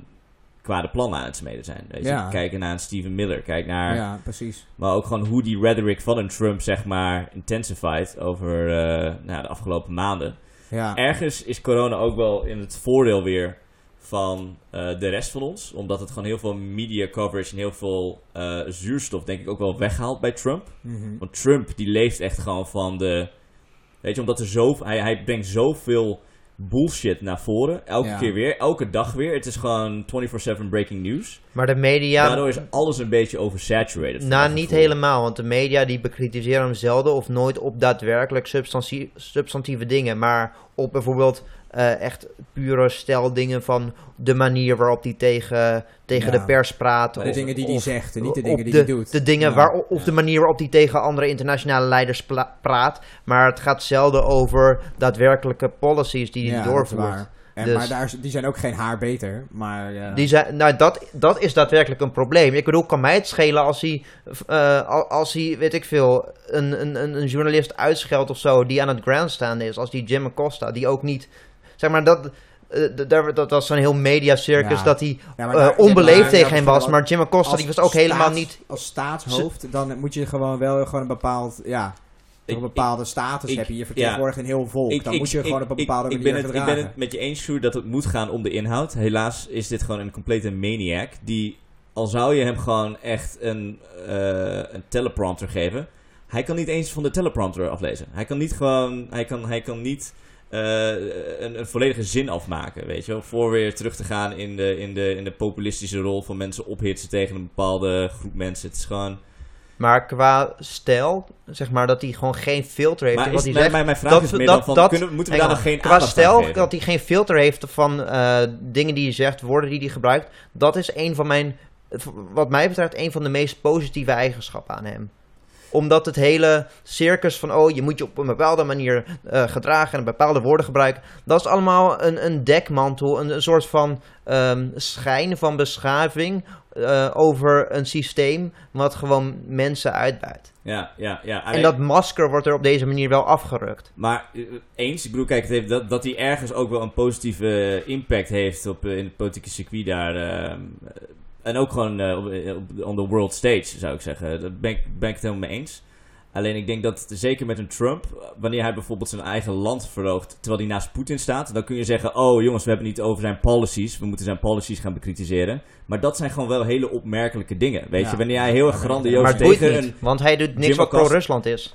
kwade plannen aan het smeden zijn. Weet je? Ja. Kijken naar een Stephen Miller, kijk naar... Ja, precies. Maar ook gewoon hoe die rhetoric van een Trump, zeg maar, intensified over eh, nou, de afgelopen maanden. Ja. Ergens is corona ook wel in het voordeel weer van eh, de rest van ons. Omdat het gewoon heel veel media coverage en heel veel eh, zuurstof, denk ik, ook wel weghaalt bij Trump. Mhm. Want Trump, die leeft echt gewoon van de... Weet je, omdat er zo... Hij, hij brengt zoveel bullshit naar voren. Elke Ja. keer weer, elke dag weer. Het is gewoon 24-7 breaking news. Maar de media... Daardoor is alles een beetje oversaturated. Nou, niet gevoel. helemaal, want de media die bekritiseren hem zelden of nooit op daadwerkelijk substantie- substantieve dingen, maar op bijvoorbeeld eh, echt pure stijldingen van de manier waarop hij tegen, tegen Ja. de pers praat. De of- dingen die hij zegt en niet de dingen die de, hij doet. De dingen Ja. waar, of de manier waarop hij tegen andere internationale leiders praat, maar het gaat zelden over daadwerkelijke policies die hij doorvoert. En, Dus- Maar daar, die zijn ook geen haar beter. Maar Die zijn, nou, dat, dat is daadwerkelijk een probleem. Ik bedoel, kan mij het schelen als hij, eh, al- als hij weet ik veel, een, een, een een journalist uitscheldt of zo, die aan het grandstand is. Als die Jim Acosta, die ook niet, zeg maar, dat, eh, dat was zo'n heel mediacircus Ja. dat hij Ja, maar eh, onbeleefd maar- tegen ja, hem was. maar Jim Acosta, die was ook helemaal niet... Als staatshoofd, dan moet je gewoon wel gewoon een bepaald, ja, Ik- een bepaalde status ik- hebben. Je vertegenwoordigt een heel volk. Ik- dan ik- moet je ik- gewoon op een ik- bepaalde ik, manier ben het, ik ben het met je eens, Sjoerd, dat het moet gaan om de inhoud. Helaas is dit gewoon een complete maniac. Die, al zou je hem gewoon echt een, eh, een teleprompter geven... Hij kan niet eens van de teleprompter aflezen. Hij kan niet gewoon... Hij kan, hij kan niet eh, een, een volledige zin afmaken, weet je wel. Voor weer terug te gaan in de, in, de, in de populistische rol van mensen ophitsen tegen een bepaalde groep mensen. Het is gewoon... Maar qua stijl, zeg maar, dat hij gewoon geen filter heeft Maar wat is- hij mijn, zegt. mijn, mijn vraag dat- is meer dat- van, dat- kunnen, moeten we daar nog geen Qua stijl, dat hij geen filter heeft van eh, dingen die hij zegt, woorden die hij gebruikt. Dat is een van mijn, wat mij betreft, een van de meest positieve eigenschappen aan hem. Omdat het hele circus van, oh, je moet je op een bepaalde manier eh, gedragen en bepaalde woorden gebruiken. Dat is allemaal een, een dekmantel, een, een soort van ehm, schijn van beschaving eh, over een systeem wat gewoon mensen uitbuit. Ja, ja, ja. En dat masker wordt er op deze manier wel afgerukt. Maar eh, eens, ik bedoel, kijk, het heeft, dat, dat hij ergens ook wel een positieve impact heeft op, in het politieke circuit daar. En ook gewoon op, op- on the world stage, zou ik zeggen. Daar ben ik, ben ik het helemaal mee eens. Alleen ik denk dat, zeker met een Trump, wanneer hij bijvoorbeeld zijn eigen land verloogt, terwijl hij naast Poetin staat, dan kun je zeggen, oh jongens, we hebben het niet over zijn policies, we moeten zijn policies gaan bekritiseren. Maar dat zijn gewoon wel hele opmerkelijke dingen, weet Ja. je. Wanneer hij heel Ja, grandioos tegen niet, een... want hij doet niks wat pro-Rusland is.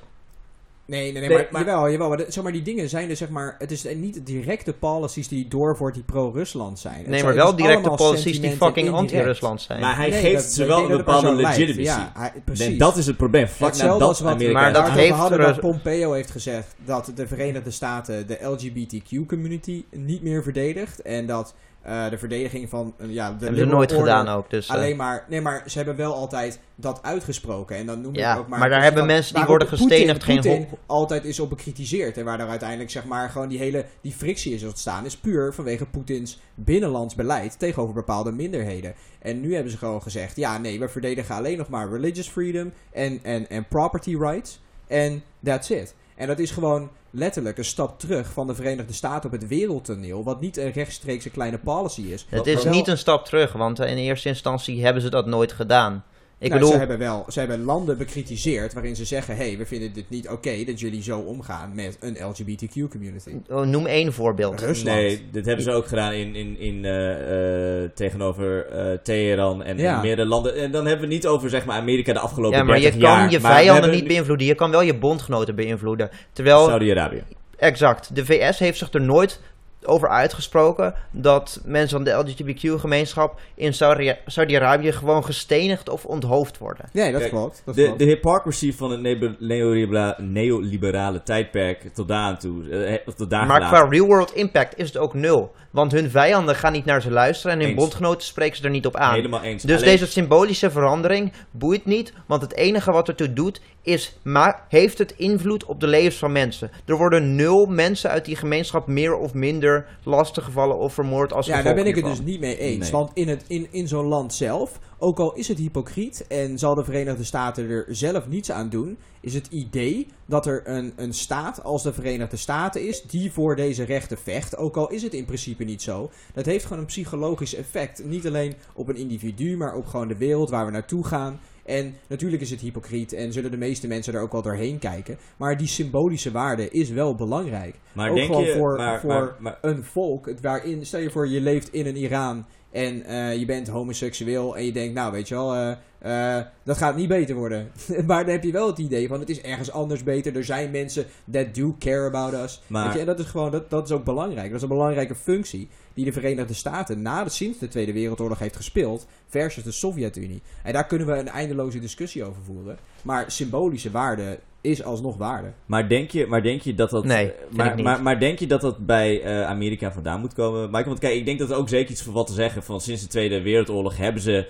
Nee, nee, nee, Nee, maar, maar- jawel, jawel. Maar, de, zeg maar die dingen zijn dus zeg maar... Het is niet directe policies die doorvoort die pro-Rusland zijn. Het Nee, zijn maar wel dus directe policies die fucking anti-Rusland zijn. Maar hij Nee, geeft dat- ze wel een bepaalde legitimacy. Ja, hij- precies. En dat is het probleem. Vlak nadat wat, Amerika... Maar dat heeft hadden dat Pompeo heeft gezegd dat de Verenigde Staten de LGBTQ-community niet meer verdedigt. En dat eh, de verdediging van eh, ja, de hebben ze nooit order gedaan ook. Dus, eh, Alleen maar, nee, maar ze hebben wel altijd dat uitgesproken. En dan noem Ja, ook maar. maar daar dus hebben mensen die worden gestenigd geen hol- altijd is op bekritiseerd. En waar daar uiteindelijk zeg maar gewoon die hele die frictie is ontstaan. Is puur vanwege Poetins binnenlands beleid tegenover bepaalde minderheden. En nu hebben ze gewoon gezegd: ja, nee, we verdedigen alleen nog maar religious freedom en, en, en property rights. En that's it. En dat is gewoon letterlijk een stap terug van de Verenigde Staten op het wereldtoneel. Wat niet een rechtstreekse kleine policy is. het is niet een stap terug, want in eerste instantie hebben ze dat nooit gedaan. Ik nou, bedoel, ze hebben wel, ze hebben landen bekritiseerd waarin ze zeggen: hey, we vinden dit niet oké dat jullie zo omgaan met een LGBTQ-community. oh, noem één voorbeeld. Rusland. Nee, dit hebben ze ook gedaan in, in, in, eh, eh, tegenover eh, Teheran en Ja. in meerdere landen. En dan hebben we niet over zeg maar, Amerika de afgelopen Ja, maar je 30 kan jaar. je vijanden hebben niet beïnvloeden. Je kan wel je bondgenoten beïnvloeden. Terwijl, Saudi-Arabië. exact, de VS heeft zich er nooit over uitgesproken dat mensen van de LGBTQ-gemeenschap in Saudi- Saudi-Arabië gewoon gestenigd of onthoofd worden. Nee, dat Kijk, klopt. Dat De, klopt. de hypocrisy van het neo- neoliberale, neoliberale tijdperk tot daar aan toe. eh, of tot daar Maar gelaten. qua real-world impact is het ook nul. Want hun vijanden gaan niet naar ze luisteren en hun Eens. bondgenoten spreken ze er niet op aan. Helemaal eens. Dus Alleen- deze symbolische verandering boeit niet, want het enige wat ertoe doet is, ma heeft het invloed op de levens van mensen. Er worden nul mensen uit die gemeenschap meer of minder lastiggevallen of vermoord als Ja, daar ben ik het dus niet mee eens. Nee. Want in, het, in, in zo'n land zelf, ook al is het hypocriet en zal de Verenigde Staten er zelf niets aan doen, is het idee dat er een, een staat als de Verenigde Staten is die voor deze rechten vecht, ook al is het in principe niet zo, dat heeft gewoon een psychologisch effect. Niet alleen op een individu, maar op gewoon de wereld waar we naartoe gaan. En natuurlijk is het hypocriet en zullen de meeste mensen er ook wel doorheen kijken. Maar die symbolische waarde is wel belangrijk. Maar ook denk gewoon je... voor, maar, voor maar, maar- een volk het waarin, stel je voor je leeft in een Iran en eh, je bent homoseksueel en je denkt, nou weet je wel, eh, eh, dat gaat niet beter worden. maar dan heb je wel het idee van het is ergens anders beter. Er zijn mensen that do care about us. Maar- Weet je, en dat is gewoon, dat, dat is ook belangrijk. Dat is een belangrijke functie die de Verenigde Staten na de, sinds de Tweede Wereldoorlog heeft gespeeld versus de Sovjet-Unie. En daar kunnen we een eindeloze discussie over voeren. Maar symbolische waarde is alsnog waarde. Maar denk je, maar denk je dat dat. Nee, eh, maar. Maar, maar denk je dat dat bij eh, Amerika vandaan moet komen, Michael? Want kijk, ik denk dat er ook zeker iets voor wat te zeggen. Van sinds de Tweede Wereldoorlog hebben ze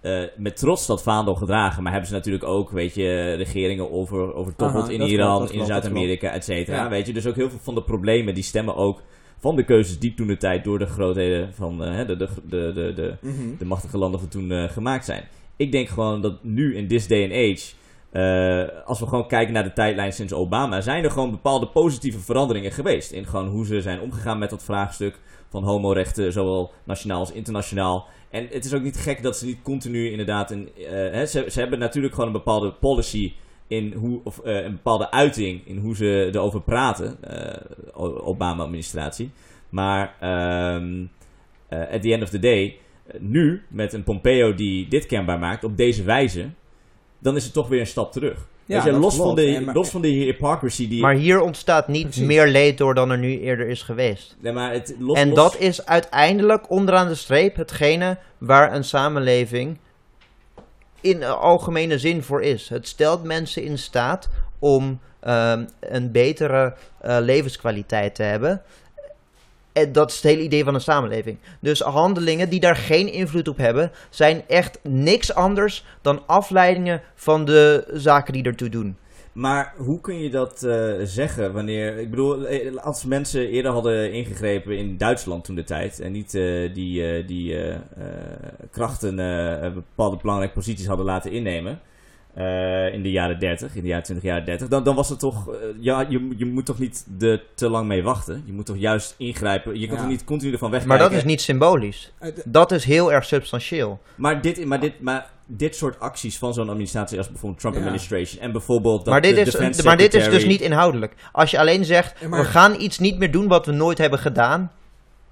eh, met trots dat vaandel gedragen. Maar hebben ze natuurlijk ook, weet je, regeringen over, overtoppeld in Iran, klopt, in Zuid-Amerika, et cetera. Ja. Weet je, dus ook heel veel van de problemen die stemmen ook van de keuzes die toen de tijd door de grootheden van hè, de, de, de, de, de, de machtige landen van toen eh, gemaakt zijn. Ik denk gewoon dat nu in this day and age, eh, als we gewoon kijken naar de tijdlijn sinds Obama, zijn er gewoon bepaalde positieve veranderingen geweest. In gewoon hoe ze zijn omgegaan met dat vraagstuk van homorechten, zowel nationaal als internationaal. En het is ook niet gek dat ze niet continu inderdaad een. eh, ze, ze hebben natuurlijk gewoon een bepaalde policy in hoe, of eh, een bepaalde uiting in hoe ze erover praten, Obama-administratie. Maar eh, at the end of the day, nu met een Pompeo die dit kenbaar maakt op deze wijze, dan is het toch weer een stap terug. Ja, los, van klopt. En maar- los van de hypocrisy die. Maar hier ontstaat niet Precies. meer leed door dan er nu eerder is geweest. nee, maar het, los, En los- dat is uiteindelijk onderaan de streep hetgene waar een samenleving in algemene zin voor is. Het stelt mensen in staat om ehm, een betere eh, levenskwaliteit te hebben. En dat is het hele idee van een samenleving. Dus handelingen die daar geen invloed op hebben, zijn echt niks anders dan afleidingen van de zaken die ertoe doen. Maar hoe kun je dat eh, zeggen wanneer... Ik bedoel, eh, als mensen eerder hadden ingegrepen in Duitsland toen de tijd... en niet eh, die, eh, die eh, eh, krachten eh, bepaalde belangrijke posities hadden laten innemen... eh, in de jaren 30, in de jaren 20, jaren 30... dan, dan was het toch... eh, ja, je, je moet toch niet er te lang mee wachten? Je moet toch juist ingrijpen? Je kan Ja. toch niet continu ervan wegkijken? Maar dat is niet symbolisch. Eh, Dat is heel erg substantieel. Maar dit, maar dit, maar dit soort acties van zo'n administratie als bijvoorbeeld Trump Ja. administration... en bijvoorbeeld... Dat maar dit, de is, defense maar dit is dus secretary- niet inhoudelijk. Als je alleen zegt, Ja, maar- we gaan iets niet meer doen wat we nooit hebben gedaan.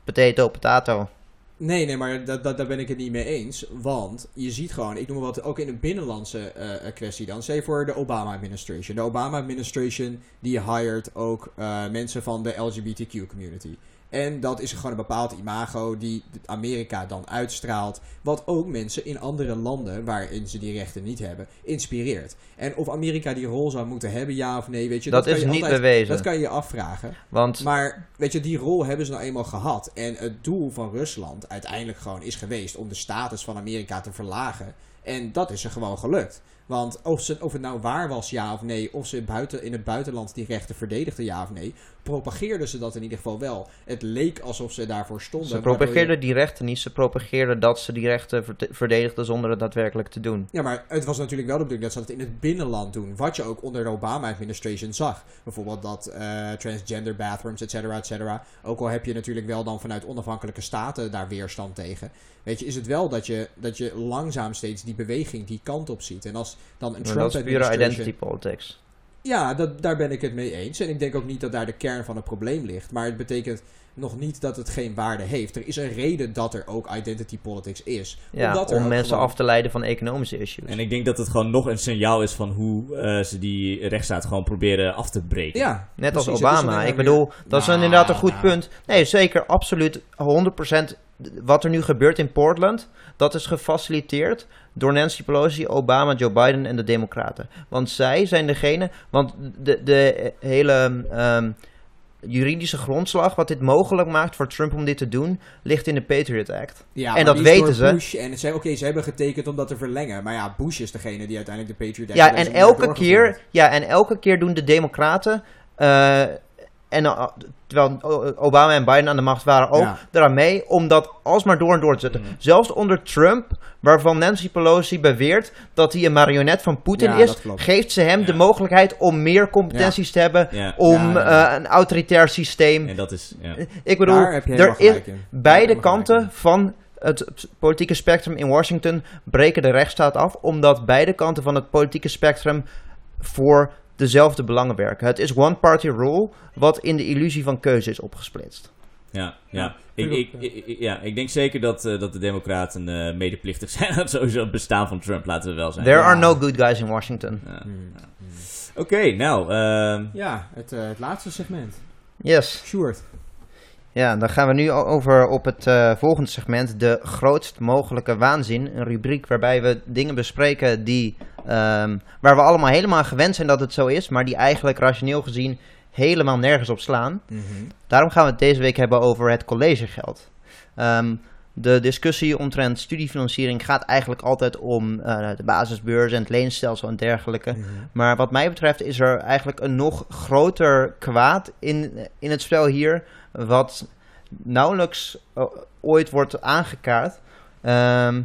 Potato, potato. Nee, nee, maar dat, dat, daar ben ik het niet mee eens. Want je ziet gewoon, ik noem wat, ook in een binnenlandse eh, eh, kwestie dan. Je voor de Obama-administration. De Obama-administration die hired ook eh, mensen van de LGBTQ-community. En dat is gewoon een bepaald imago die Amerika dan uitstraalt. Wat ook mensen in andere landen, waarin ze die rechten niet hebben, inspireert. En of Amerika die rol zou moeten hebben, ja of nee, weet je. Dat kan is je niet altijd- bewezen. Dat kan je je afvragen. Want Maar weet je, die rol hebben ze nou eenmaal gehad. En het doel van Rusland uiteindelijk gewoon is geweest om de status van Amerika te verlagen. En dat is er gewoon gelukt. Want of, ze, of het nou waar was, ja of nee, of ze buiten, in het buitenland die rechten verdedigden, ja of nee, propageerden ze dat in ieder geval wel. Het leek alsof ze daarvoor stonden. ze je- propageerden die rechten niet. Ze propageerden dat ze die rechten verdedigden zonder het daadwerkelijk te doen. Ja, maar het was natuurlijk wel de bedoeling dat ze dat in het binnenland doen. Wat je ook onder de Obama-administration zag. Bijvoorbeeld dat eh, transgender bathrooms, et cetera, et cetera. Ook al heb je natuurlijk wel dan vanuit onafhankelijke staten daar weerstand tegen. Weet je, is het wel dat je, dat je langzaam steeds die beweging die kant op ziet. En als dan een Maar dat is pure Trump-administration... identity politics. Ja, dat, daar ben ik het mee eens. En ik denk ook niet dat daar de kern van het probleem ligt. Maar het betekent nog niet dat het geen waarde heeft. Er is een reden dat er ook identity politics is. Ja, Omdat om mensen gewoon- af te leiden van economische issues. En ik denk dat het gewoon nog een signaal is van hoe eh, ze die rechtsstaat gewoon proberen af te breken. Ja, Net als precies. Obama. Ik bedoel, dat is Nou, inderdaad een goed nou. punt. Nee, zeker, absoluut. 100% wat er nu gebeurt in Portland, dat is gefaciliteerd door Nancy Pelosi, Obama, Joe Biden en de Democraten. Want zij zijn degene, want de, de hele ehm, juridische grondslag wat dit mogelijk maakt voor Trump om dit te doen, ligt in de Patriot Act. Ja, En dat weten ze. Bush en ze, oké, ze hebben getekend om dat te verlengen. Maar ja, Bush is degene die uiteindelijk de Patriot Act Ja, en elke keer, ja, en elke keer doen de Democraten. eh, en uh, terwijl Obama en Biden aan de macht waren ook Ja. eraan mee om dat alsmaar door en door te zetten. Mhm. Zelfs onder Trump, waarvan Nancy Pelosi beweert dat hij een marionet van Poetin Ja, is, geeft ze hem Ja. de mogelijkheid om meer competenties te hebben, om eh, een autoritair systeem. En dat is, ja. Ik bedoel, er is, beide kanten van het politieke spectrum in Washington breken de rechtsstaat af, omdat beide kanten van het politieke spectrum voor dezelfde belangen werken. Het is one-party rule, wat in de illusie van keuze is opgesplitst. Ja, ja. Ik, ik ja, ik denk zeker dat, eh, dat de Democraten eh, medeplichtig zijn aan het sowieso het bestaan van Trump, laten we wel zijn. There Ja. are no good guys in Washington. Ja. Hmm. Oké, nou, ehm, Ja, het, eh, het laatste segment. Yes. Sjoerd. Ja, dan gaan we nu over op het eh, volgende segment, de grootst mogelijke waanzin. Een rubriek waarbij we dingen bespreken die, ehm, waar we allemaal helemaal gewend zijn dat het zo is, maar die eigenlijk rationeel gezien helemaal nergens op slaan. Daarom gaan we het deze week hebben over het collegegeld. Ehm, de discussie omtrent studiefinanciering gaat eigenlijk altijd om eh, de basisbeurs en het leenstelsel en dergelijke. Mhm. Maar wat mij betreft is er eigenlijk een nog groter kwaad in, in het spel hier, wat nauwelijks eh, ooit wordt aangekaart. Ehm,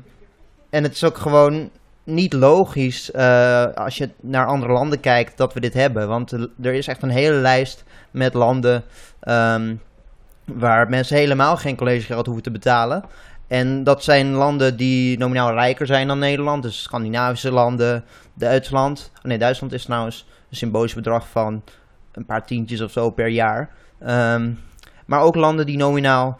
en het is ook gewoon niet logisch eh, als je naar andere landen kijkt dat we dit hebben. Want er is echt een hele lijst met landen ehm, waar mensen helemaal geen collegegeld hoeven te betalen. En dat zijn landen die nominaal rijker zijn dan Nederland. Dus Scandinavische landen, Duitsland. Oh nee, Duitsland is trouwens een symbolisch bedrag van een paar tientjes of zo per jaar. Ehm, maar ook landen die nominaal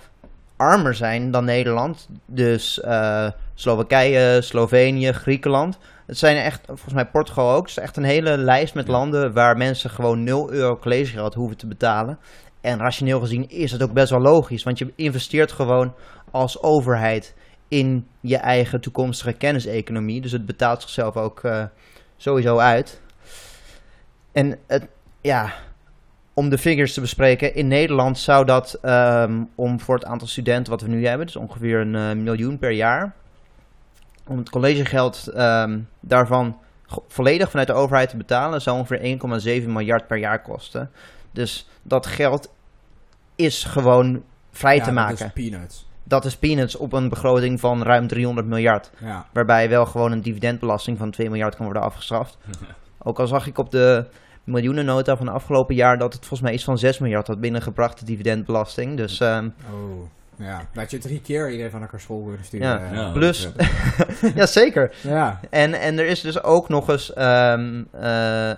armer zijn dan Nederland. Dus eh, Slowakije, Slovenië, Griekenland. Het zijn echt, volgens mij Portugal ook. Het is echt een hele lijst met landen waar mensen gewoon 0 euro collegegeld hoeven te betalen. En rationeel gezien is het ook best wel logisch. Want je investeert gewoon als overheid in je eigen toekomstige kenniseconomie. Dus het betaalt zichzelf ook eh, sowieso uit. En het, ja, om de figures te bespreken. In Nederland zou dat ehm, om voor het aantal studenten wat we nu hebben, dus ongeveer een eh, miljoen per jaar. Om het collegegeld ehm, daarvan volledig vanuit de overheid te betalen, zou ongeveer 1,7 miljard per jaar kosten. Dus dat geld is gewoon vrij Ja, te dat maken. is peanuts. Dat is peanuts op een begroting van ruim 300 miljard. Ja. Waarbij wel gewoon een dividendbelasting van 2 miljard kan worden afgestraft. Ook al zag ik op de miljoenennota van de afgelopen jaar dat het volgens mij iets van 6 miljard had binnengebracht, de dividendbelasting. Dus ehm, Oh. Ja, dat je drie keer iedereen van elkaar school willen sturen. Ja. eh, Ja. plus, ja zeker. ja. En, en er is dus ook nog eens ehm, eh,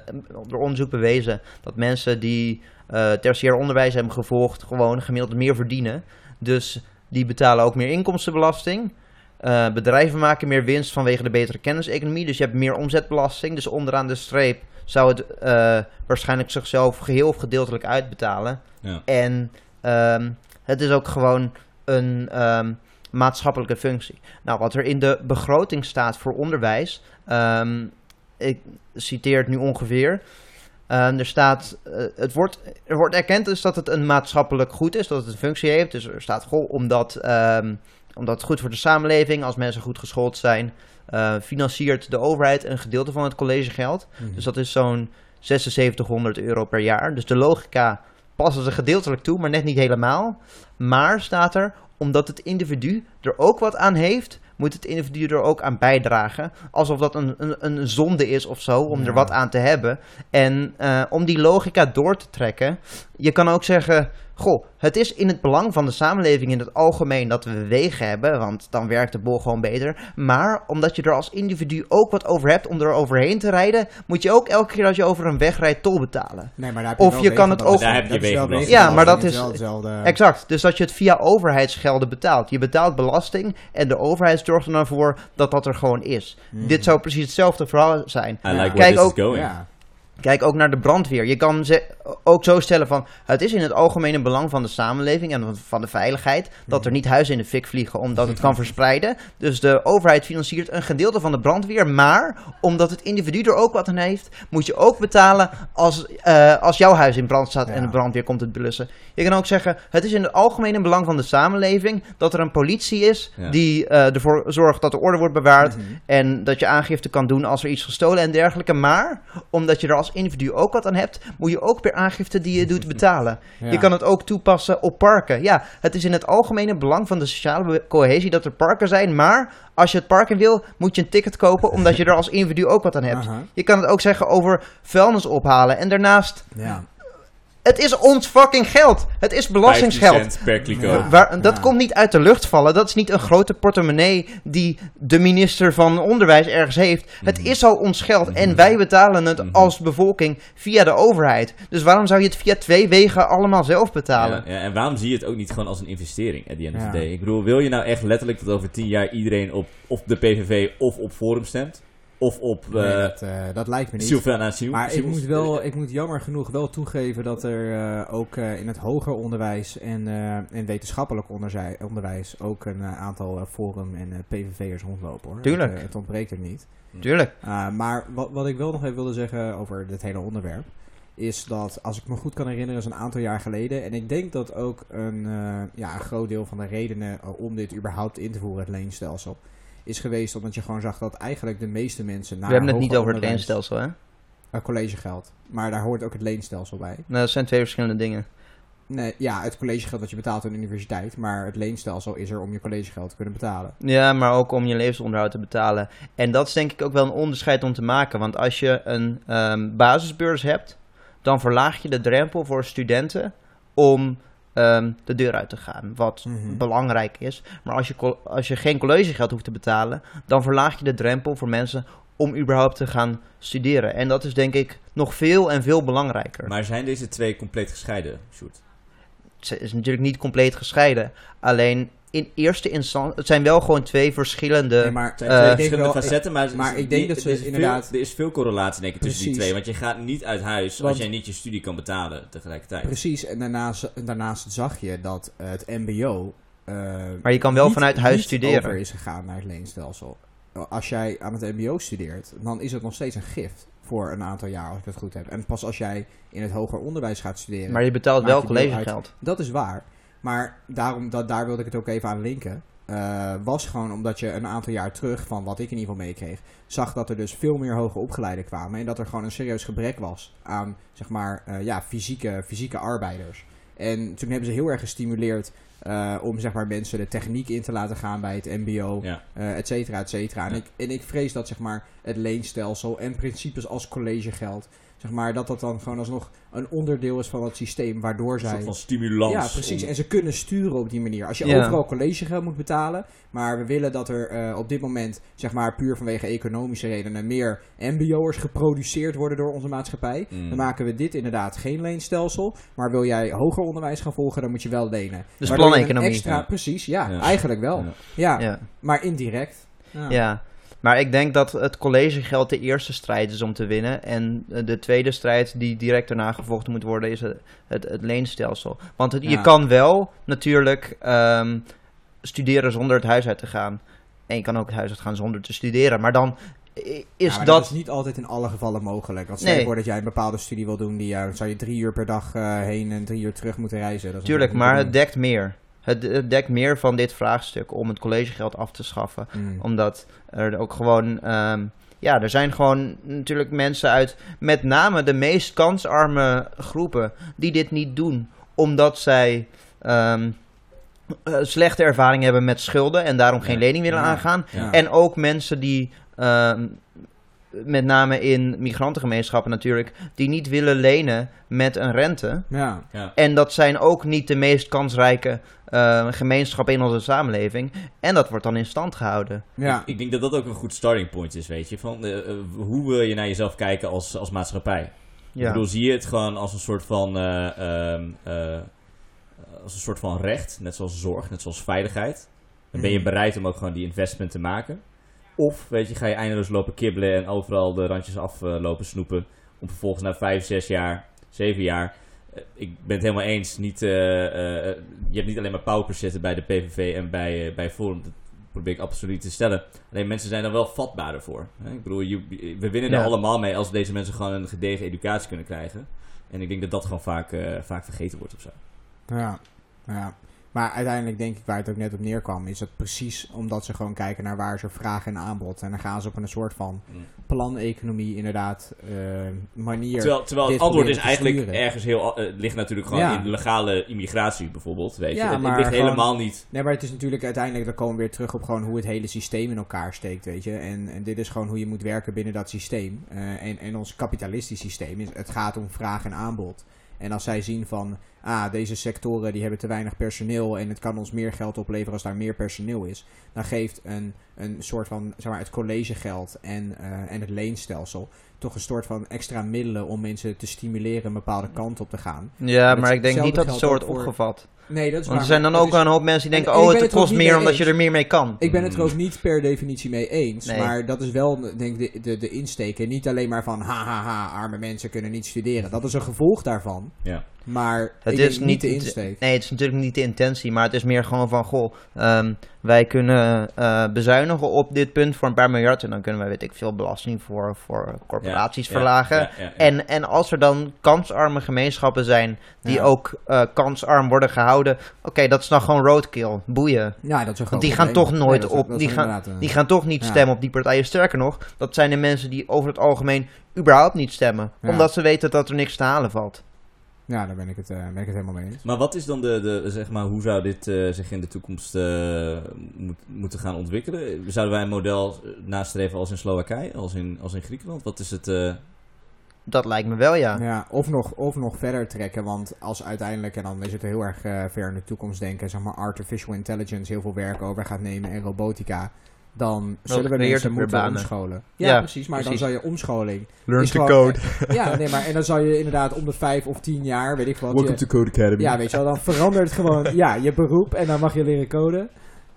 door onderzoek bewezen dat mensen die eh tertiair onderwijs hebben gevolgd gewoon gemiddeld meer verdienen. Dus die betalen ook meer inkomstenbelasting. Eh, bedrijven maken meer winst vanwege de betere kenniseconomie. Dus je hebt meer omzetbelasting. Dus onderaan de streep zou het eh, waarschijnlijk zichzelf geheel of gedeeltelijk uitbetalen. ja. En ehm, het is ook gewoon een ehm, maatschappelijke functie. Nou, wat er in de begroting staat voor onderwijs, ehm, ik citeer het nu ongeveer. Er staat, eh, het wordt, er wordt erkend dus dat het een maatschappelijk goed is, dat het een functie heeft. Dus er staat, goh, omdat, omdat het goed voor de samenleving, als mensen goed geschoold zijn, eh, financiert de overheid een gedeelte van het collegegeld. Mhm. Dus dat is zo'n 7600 euro per jaar. Dus de logica passen ze gedeeltelijk toe, maar net niet helemaal. Maar staat er, omdat het individu er ook wat aan heeft, moet het individu er ook aan bijdragen. Alsof dat een, een, een zonde is of zo, om Ja. er wat aan te hebben. En eh, om die logica door te trekken, je kan ook zeggen... Goh, het is in het belang van de samenleving in het algemeen dat we wegen hebben, want dan werkt de bol gewoon beter. Maar omdat je er als individu ook wat over hebt om er overheen te rijden, moet je ook elke keer als je over een weg rijdt tol betalen. Nee, maar daar heb Of wel je kan het ook- Daar heb je. Ja, maar dat is- hetzelfde. Exact, dus dat je het via overheidsgelden betaalt. Je betaalt belasting en de overheid zorgt er dan voor dat dat er gewoon is. Mhm. Dit zou precies hetzelfde verhaal zijn. I like where Kijk this ook- is going. Ja. Kijk ook naar de brandweer. Je kan ze ook zo stellen van... het is in het algemene belang van de samenleving en van- de veiligheid... dat er niet huizen in de fik vliegen omdat het kan verspreiden. Dus de overheid financiert een gedeelte van de brandweer. Maar omdat het individu er ook wat aan heeft... moet je ook betalen als, eh, als jouw huis in brand staat... en de brandweer komt het blussen. Je kan ook zeggen... het is in het algemene belang van de samenleving... dat er een politie is die eh, ervoor zorgt dat de orde wordt bewaard... Mhm. En dat je aangifte kan doen als er iets gestolen en dergelijke. Maar omdat je er als individu ook wat aan hebt, moet je ook per aangifte die je doet betalen. Ja. Je kan het ook toepassen op parken. Ja, het is in het algemene belang van de sociale cohesie dat er parken zijn. Maar als je het park in wil, moet je een ticket kopen omdat je er als individu ook wat aan hebt. Je kan het ook zeggen over vuilnis ophalen. En daarnaast, Ja. Het is ons fucking geld. Het is 15 belastingsgeld. cent per kliko. Ja. Waar, dat Ja. komt niet uit de lucht vallen. Dat is niet een grote portemonnee die de minister van Onderwijs ergens heeft. Het Mhm. is al ons geld en wij betalen het Mhm. als bevolking via de overheid. Dus waarom zou je het via twee wegen allemaal zelf betalen? Ja, ja, en waarom zie je het ook niet gewoon als een investering at the end of the day? Ik bedoel, wil je nou echt letterlijk dat over tien jaar iedereen op of de PVV of op Forum stemt? Of op Nee, eh dat, eh, dat lijkt me niet. Sylvana? Maar ik moet, wel, ik moet jammer genoeg wel toegeven dat er eh, ook eh, in het hoger onderwijs en, eh, en wetenschappelijk onderwijs ook een aantal Forum- en eh, PVV'ers rondlopen hoor. Tuurlijk. Het, het ontbreekt er niet. Tuurlijk. Uh, maar wat, wat ik wel nog even wilde zeggen over dit hele onderwerp. Is dat, als ik me goed kan herinneren, is een aantal jaar geleden. En ik denk dat ook een, eh, ja, een groot deel van de redenen om dit überhaupt in te voeren, het leenstelsel. Is geweest omdat je gewoon zag dat eigenlijk de meeste mensen. Naar We hebben het niet over het leenstelsel, hè? eh, collegegeld. Maar daar hoort ook het leenstelsel bij. Nou, dat zijn twee verschillende dingen. Nee, ja, het collegegeld dat je betaalt aan de universiteit. Maar het leenstelsel is er om je collegegeld te kunnen betalen. Ja, maar ook om je levensonderhoud te betalen. En dat is denk ik ook wel een onderscheid om te maken. Want als je een ehm, basisbeurs hebt, dan verlaag je de drempel voor studenten om ehm, de deur uit te gaan. Wat Mhm. belangrijk is. Maar als je, als je geen collegegeld hoeft te betalen, dan verlaag je de drempel voor mensen om überhaupt te gaan studeren. En dat is denk ik nog veel en veel belangrijker. Maar zijn deze twee compleet gescheiden, Sjoerd? Het is natuurlijk niet compleet gescheiden. Alleen in eerste instantie, het zijn wel gewoon twee verschillende... Nee, maar Eh, twee ik denk verschillende wel- facetten, maar, maar ik denk dat ze er is inderdaad- Veel, er is veel correlatie denk ik tussen die twee. Want je gaat niet uit huis Want- als jij niet je studie kan betalen tegelijkertijd. Precies, en daarnaast, daarnaast zag je dat eh, het MBO. eh, Maar je kan wel niet- vanuit huis niet studeren. over is gegaan naar het leenstelsel. Als jij aan het MBO studeert, dan is het nog steeds een gift voor een aantal jaar, als ik het goed heb. En pas als jij in het hoger onderwijs gaat studeren. Maar je betaalt wel collegegeld. Dat is waar. Maar daarom, dat, daar wilde ik het ook even aan linken. eh, was gewoon omdat je een aantal jaar terug, van wat ik in ieder geval meekreeg, zag dat er dus veel meer hoger opgeleiden kwamen. En dat er gewoon een serieus gebrek was aan, zeg maar, eh, ja, fysieke, fysieke arbeiders. En toen hebben ze heel erg gestimuleerd eh, om, zeg maar, mensen de techniek in te laten gaan bij het mbo, Ja. et cetera, et cetera. En, ik, en ik vrees dat, zeg maar, het leenstelsel en principes als collegegeld, zeg maar, dat dat dan gewoon alsnog een onderdeel is van het systeem, waardoor Een zij... soort van stimulans. Ja, precies. om- En ze kunnen sturen op die manier. Als je Ja. overal collegegeld moet betalen, maar we willen dat er eh, op dit moment, zeg maar puur vanwege economische redenen, meer MBO'ers geproduceerd worden door onze maatschappij. Mm. Dan maken we dit inderdaad geen leenstelsel. Maar wil jij hoger onderwijs gaan volgen, dan moet je wel lenen. Dus een planeconomie. Extra, Ja. Precies, ja, Ja. eigenlijk wel. Ja. Ja, Ja. maar indirect. Ja. Maar ik denk dat het collegegeld de eerste strijd is om te winnen. En eh, de tweede strijd die direct daarna gevochten moet worden is het, het, het leenstelsel. Want het- je kan wel natuurlijk ehm, studeren zonder het huis uit te gaan. En je kan ook het huis uit gaan zonder te studeren. Maar dan is Ja, maar dat... is niet altijd in alle gevallen mogelijk. Want stel je Nee. voor dat jij een bepaalde studie wil doen, die, eh, zou je drie uur per dag eh, heen en drie uur terug moeten reizen. Dat Tuurlijk, maar het dekt meer. Het, het dekt meer van dit vraagstuk om het collegegeld af te schaffen. Mm. Omdat er ook gewoon. ehm, ja, er zijn gewoon natuurlijk mensen uit. Met name de meest kansarme groepen. die dit niet doen. Omdat zij. ehm, eh, slechte ervaring hebben met schulden. en daarom geen Ja. lening willen Ja. aangaan. Ja. En ook mensen die. ehm, met name in migrantengemeenschappen natuurlijk. die niet willen lenen met een rente. Ja. Ja. En dat zijn ook niet de meest kansrijke eh, gemeenschappen in onze samenleving. En dat wordt dan in stand gehouden. Ja. Ik denk dat dat ook een goed starting point is, weet je. Van, eh, eh, hoe wil je naar jezelf kijken als, als maatschappij? Ik Ja. bedoel, zie je het gewoon als een soort van, eh, ehm, eh, als een soort van recht, net zoals zorg, net zoals veiligheid. Dan ben je Mhm. bereid om ook gewoon die investment te maken. Of, weet je, ga je eindeloos lopen kibbelen en overal de randjes aflopen lopen snoepen. Om vervolgens na vijf, zes jaar zeven jaar. Eh, ik ben het helemaal eens. Niet, eh, eh, je hebt niet alleen maar paupers zitten bij de PVV en bij, eh, bij Forum. Dat probeer ik absoluut te stellen. Alleen mensen zijn er wel vatbaarder voor. Hè? Ik bedoel, je- we winnen er allemaal mee als deze mensen gewoon een gedegen educatie kunnen krijgen. En ik denk dat dat gewoon vaak, eh, vaak vergeten wordt of zo. Ja, ja. Maar uiteindelijk denk ik waar het ook net op neerkwam, is dat precies omdat ze gewoon kijken naar waar er vraag en aanbod. En dan gaan ze op een soort van Mm. planeconomie inderdaad eh, manier. Terwijl, terwijl het antwoord is eigenlijk sturen. ergens heel... Het ligt natuurlijk gewoon Ja. in legale immigratie bijvoorbeeld, weet Ja, je. Het, maar ligt gewoon- helemaal niet... Nee, maar het is natuurlijk uiteindelijk, dan komen we weer terug op gewoon hoe het hele systeem in elkaar steekt, weet je. En, en dit is gewoon hoe je moet werken binnen dat systeem. Eh, en, en ons kapitalistisch systeem, is, het gaat om vraag en aanbod. En als zij zien van, ah, deze sectoren die hebben te weinig personeel en het kan ons meer geld opleveren als daar meer personeel is, dan geeft een, een soort van, zeg maar, het collegegeld en, eh, en het leenstelsel toch een soort van extra middelen om mensen te stimuleren een bepaalde kant op te gaan. Ja, maar ik denk niet dat het zo wordt voor- opgevat. Nee, dat is Want er zijn dan ook een hoop mensen die en- denken... en oh, het kost meer mee omdat je er meer mee kan. Ik ben het er ook niet per definitie mee eens. Nee. Maar dat is wel, denk ik, de, de, de insteek. En niet alleen maar van, ha, ha, ha, arme mensen kunnen niet studeren. Dat is een gevolg daarvan. Ja. Maar Het is niet de insteek. Nee, het is natuurlijk niet de intentie, maar het is meer gewoon van, goh, ehm, wij kunnen eh, bezuinigen op dit punt voor een paar miljard en dan kunnen wij, weet ik veel, belasting voor, voor corporaties Ja, verlagen. ja, ja, ja. En, en als er dan kansarme gemeenschappen zijn die ook eh, kansarm worden gehouden, oké, dat is dan gewoon roadkill, boeien. Ja, dat is Want die gaan toch nooit Nee, op, die gaan, eh, die gaan toch niet stemmen op die partijen. Sterker nog, dat zijn de mensen die over het algemeen überhaupt niet stemmen, omdat ze weten dat er niks te halen valt. Ja, daar ben ik, het, eh, ben ik het helemaal mee eens. Maar wat is dan de, de zeg maar, hoe zou dit eh, zich in de toekomst eh, moet, moeten gaan ontwikkelen? Zouden wij een model nastreven als in Slowakije, als in, als in Griekenland? Wat is het? eh, Dat lijkt me wel, ja. Ja, of, nog, of nog verder trekken, want als uiteindelijk, en dan is het heel erg eh, ver in de toekomst denken, zeg maar artificial intelligence heel veel werk over gaat nemen en robotica, dan zullen we mensen moeten banen. omscholen. Ja, Ja, precies, maar precies. dan zou je omscholing... Learn is gewoon- Ja, nee, maar en dan zou je inderdaad om de vijf of tien jaar, weet ik wat... je- to Code Academy. ja, weet je wel, dan verandert gewoon ja, je beroep en dan mag je leren coden.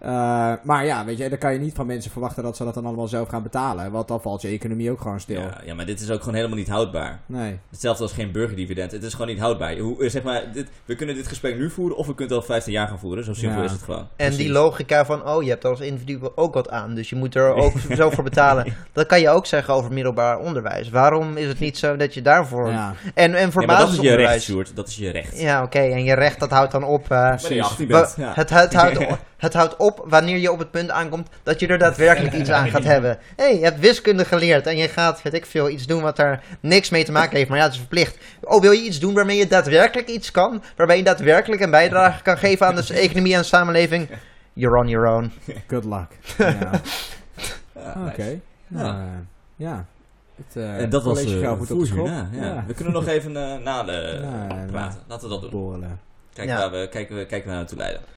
Eh, maar ja, weet je, dan kan je niet van mensen verwachten dat ze dat dan allemaal zelf gaan betalen. Want dan valt je economie ook gewoon stil. Ja, ja, maar dit is ook gewoon helemaal niet houdbaar. Nee. Hetzelfde als geen burgerdividend. Het is gewoon niet houdbaar. Hoe, eh, zeg maar, dit, we kunnen dit gesprek nu voeren of we kunnen het al 15 jaar gaan voeren. Zo simpel Ja. is het gewoon. En Precies. die logica van, oh, je hebt als individu ook wat aan, dus je moet er ook zo voor betalen. Dat kan je ook zeggen over middelbaar onderwijs. Waarom is het niet zo dat je daarvoor... Ja, En, en voor maar dat is je recht. Sjoerd. Dat is je recht. Ja, oké, en je recht, dat houdt dan op... eh, 18 wa- bent. Ja. het, het, houdt, het houdt op wanneer je op het punt aankomt dat je er daadwerkelijk iets aan gaat hebben. Hé, hey, je hebt wiskunde geleerd en je gaat, weet ik veel, iets doen wat daar niks mee te maken heeft, maar ja, het is verplicht. Oh, wil je iets doen waarmee je daadwerkelijk iets kan? Waarbij je daadwerkelijk een bijdrage kan geven aan de economie en samenleving? You're on your own. good luck. Ja. Ja, Oké. Nou, Ja. eh, ja. Het, eh, En dat was uh, op ja, ja. Ja. We kunnen nog even eh, na de Ja, praten. Laten we dat doen. Borrelen. Kijk Ja. waar we, kijken, we, kijken waar we naartoe leiden.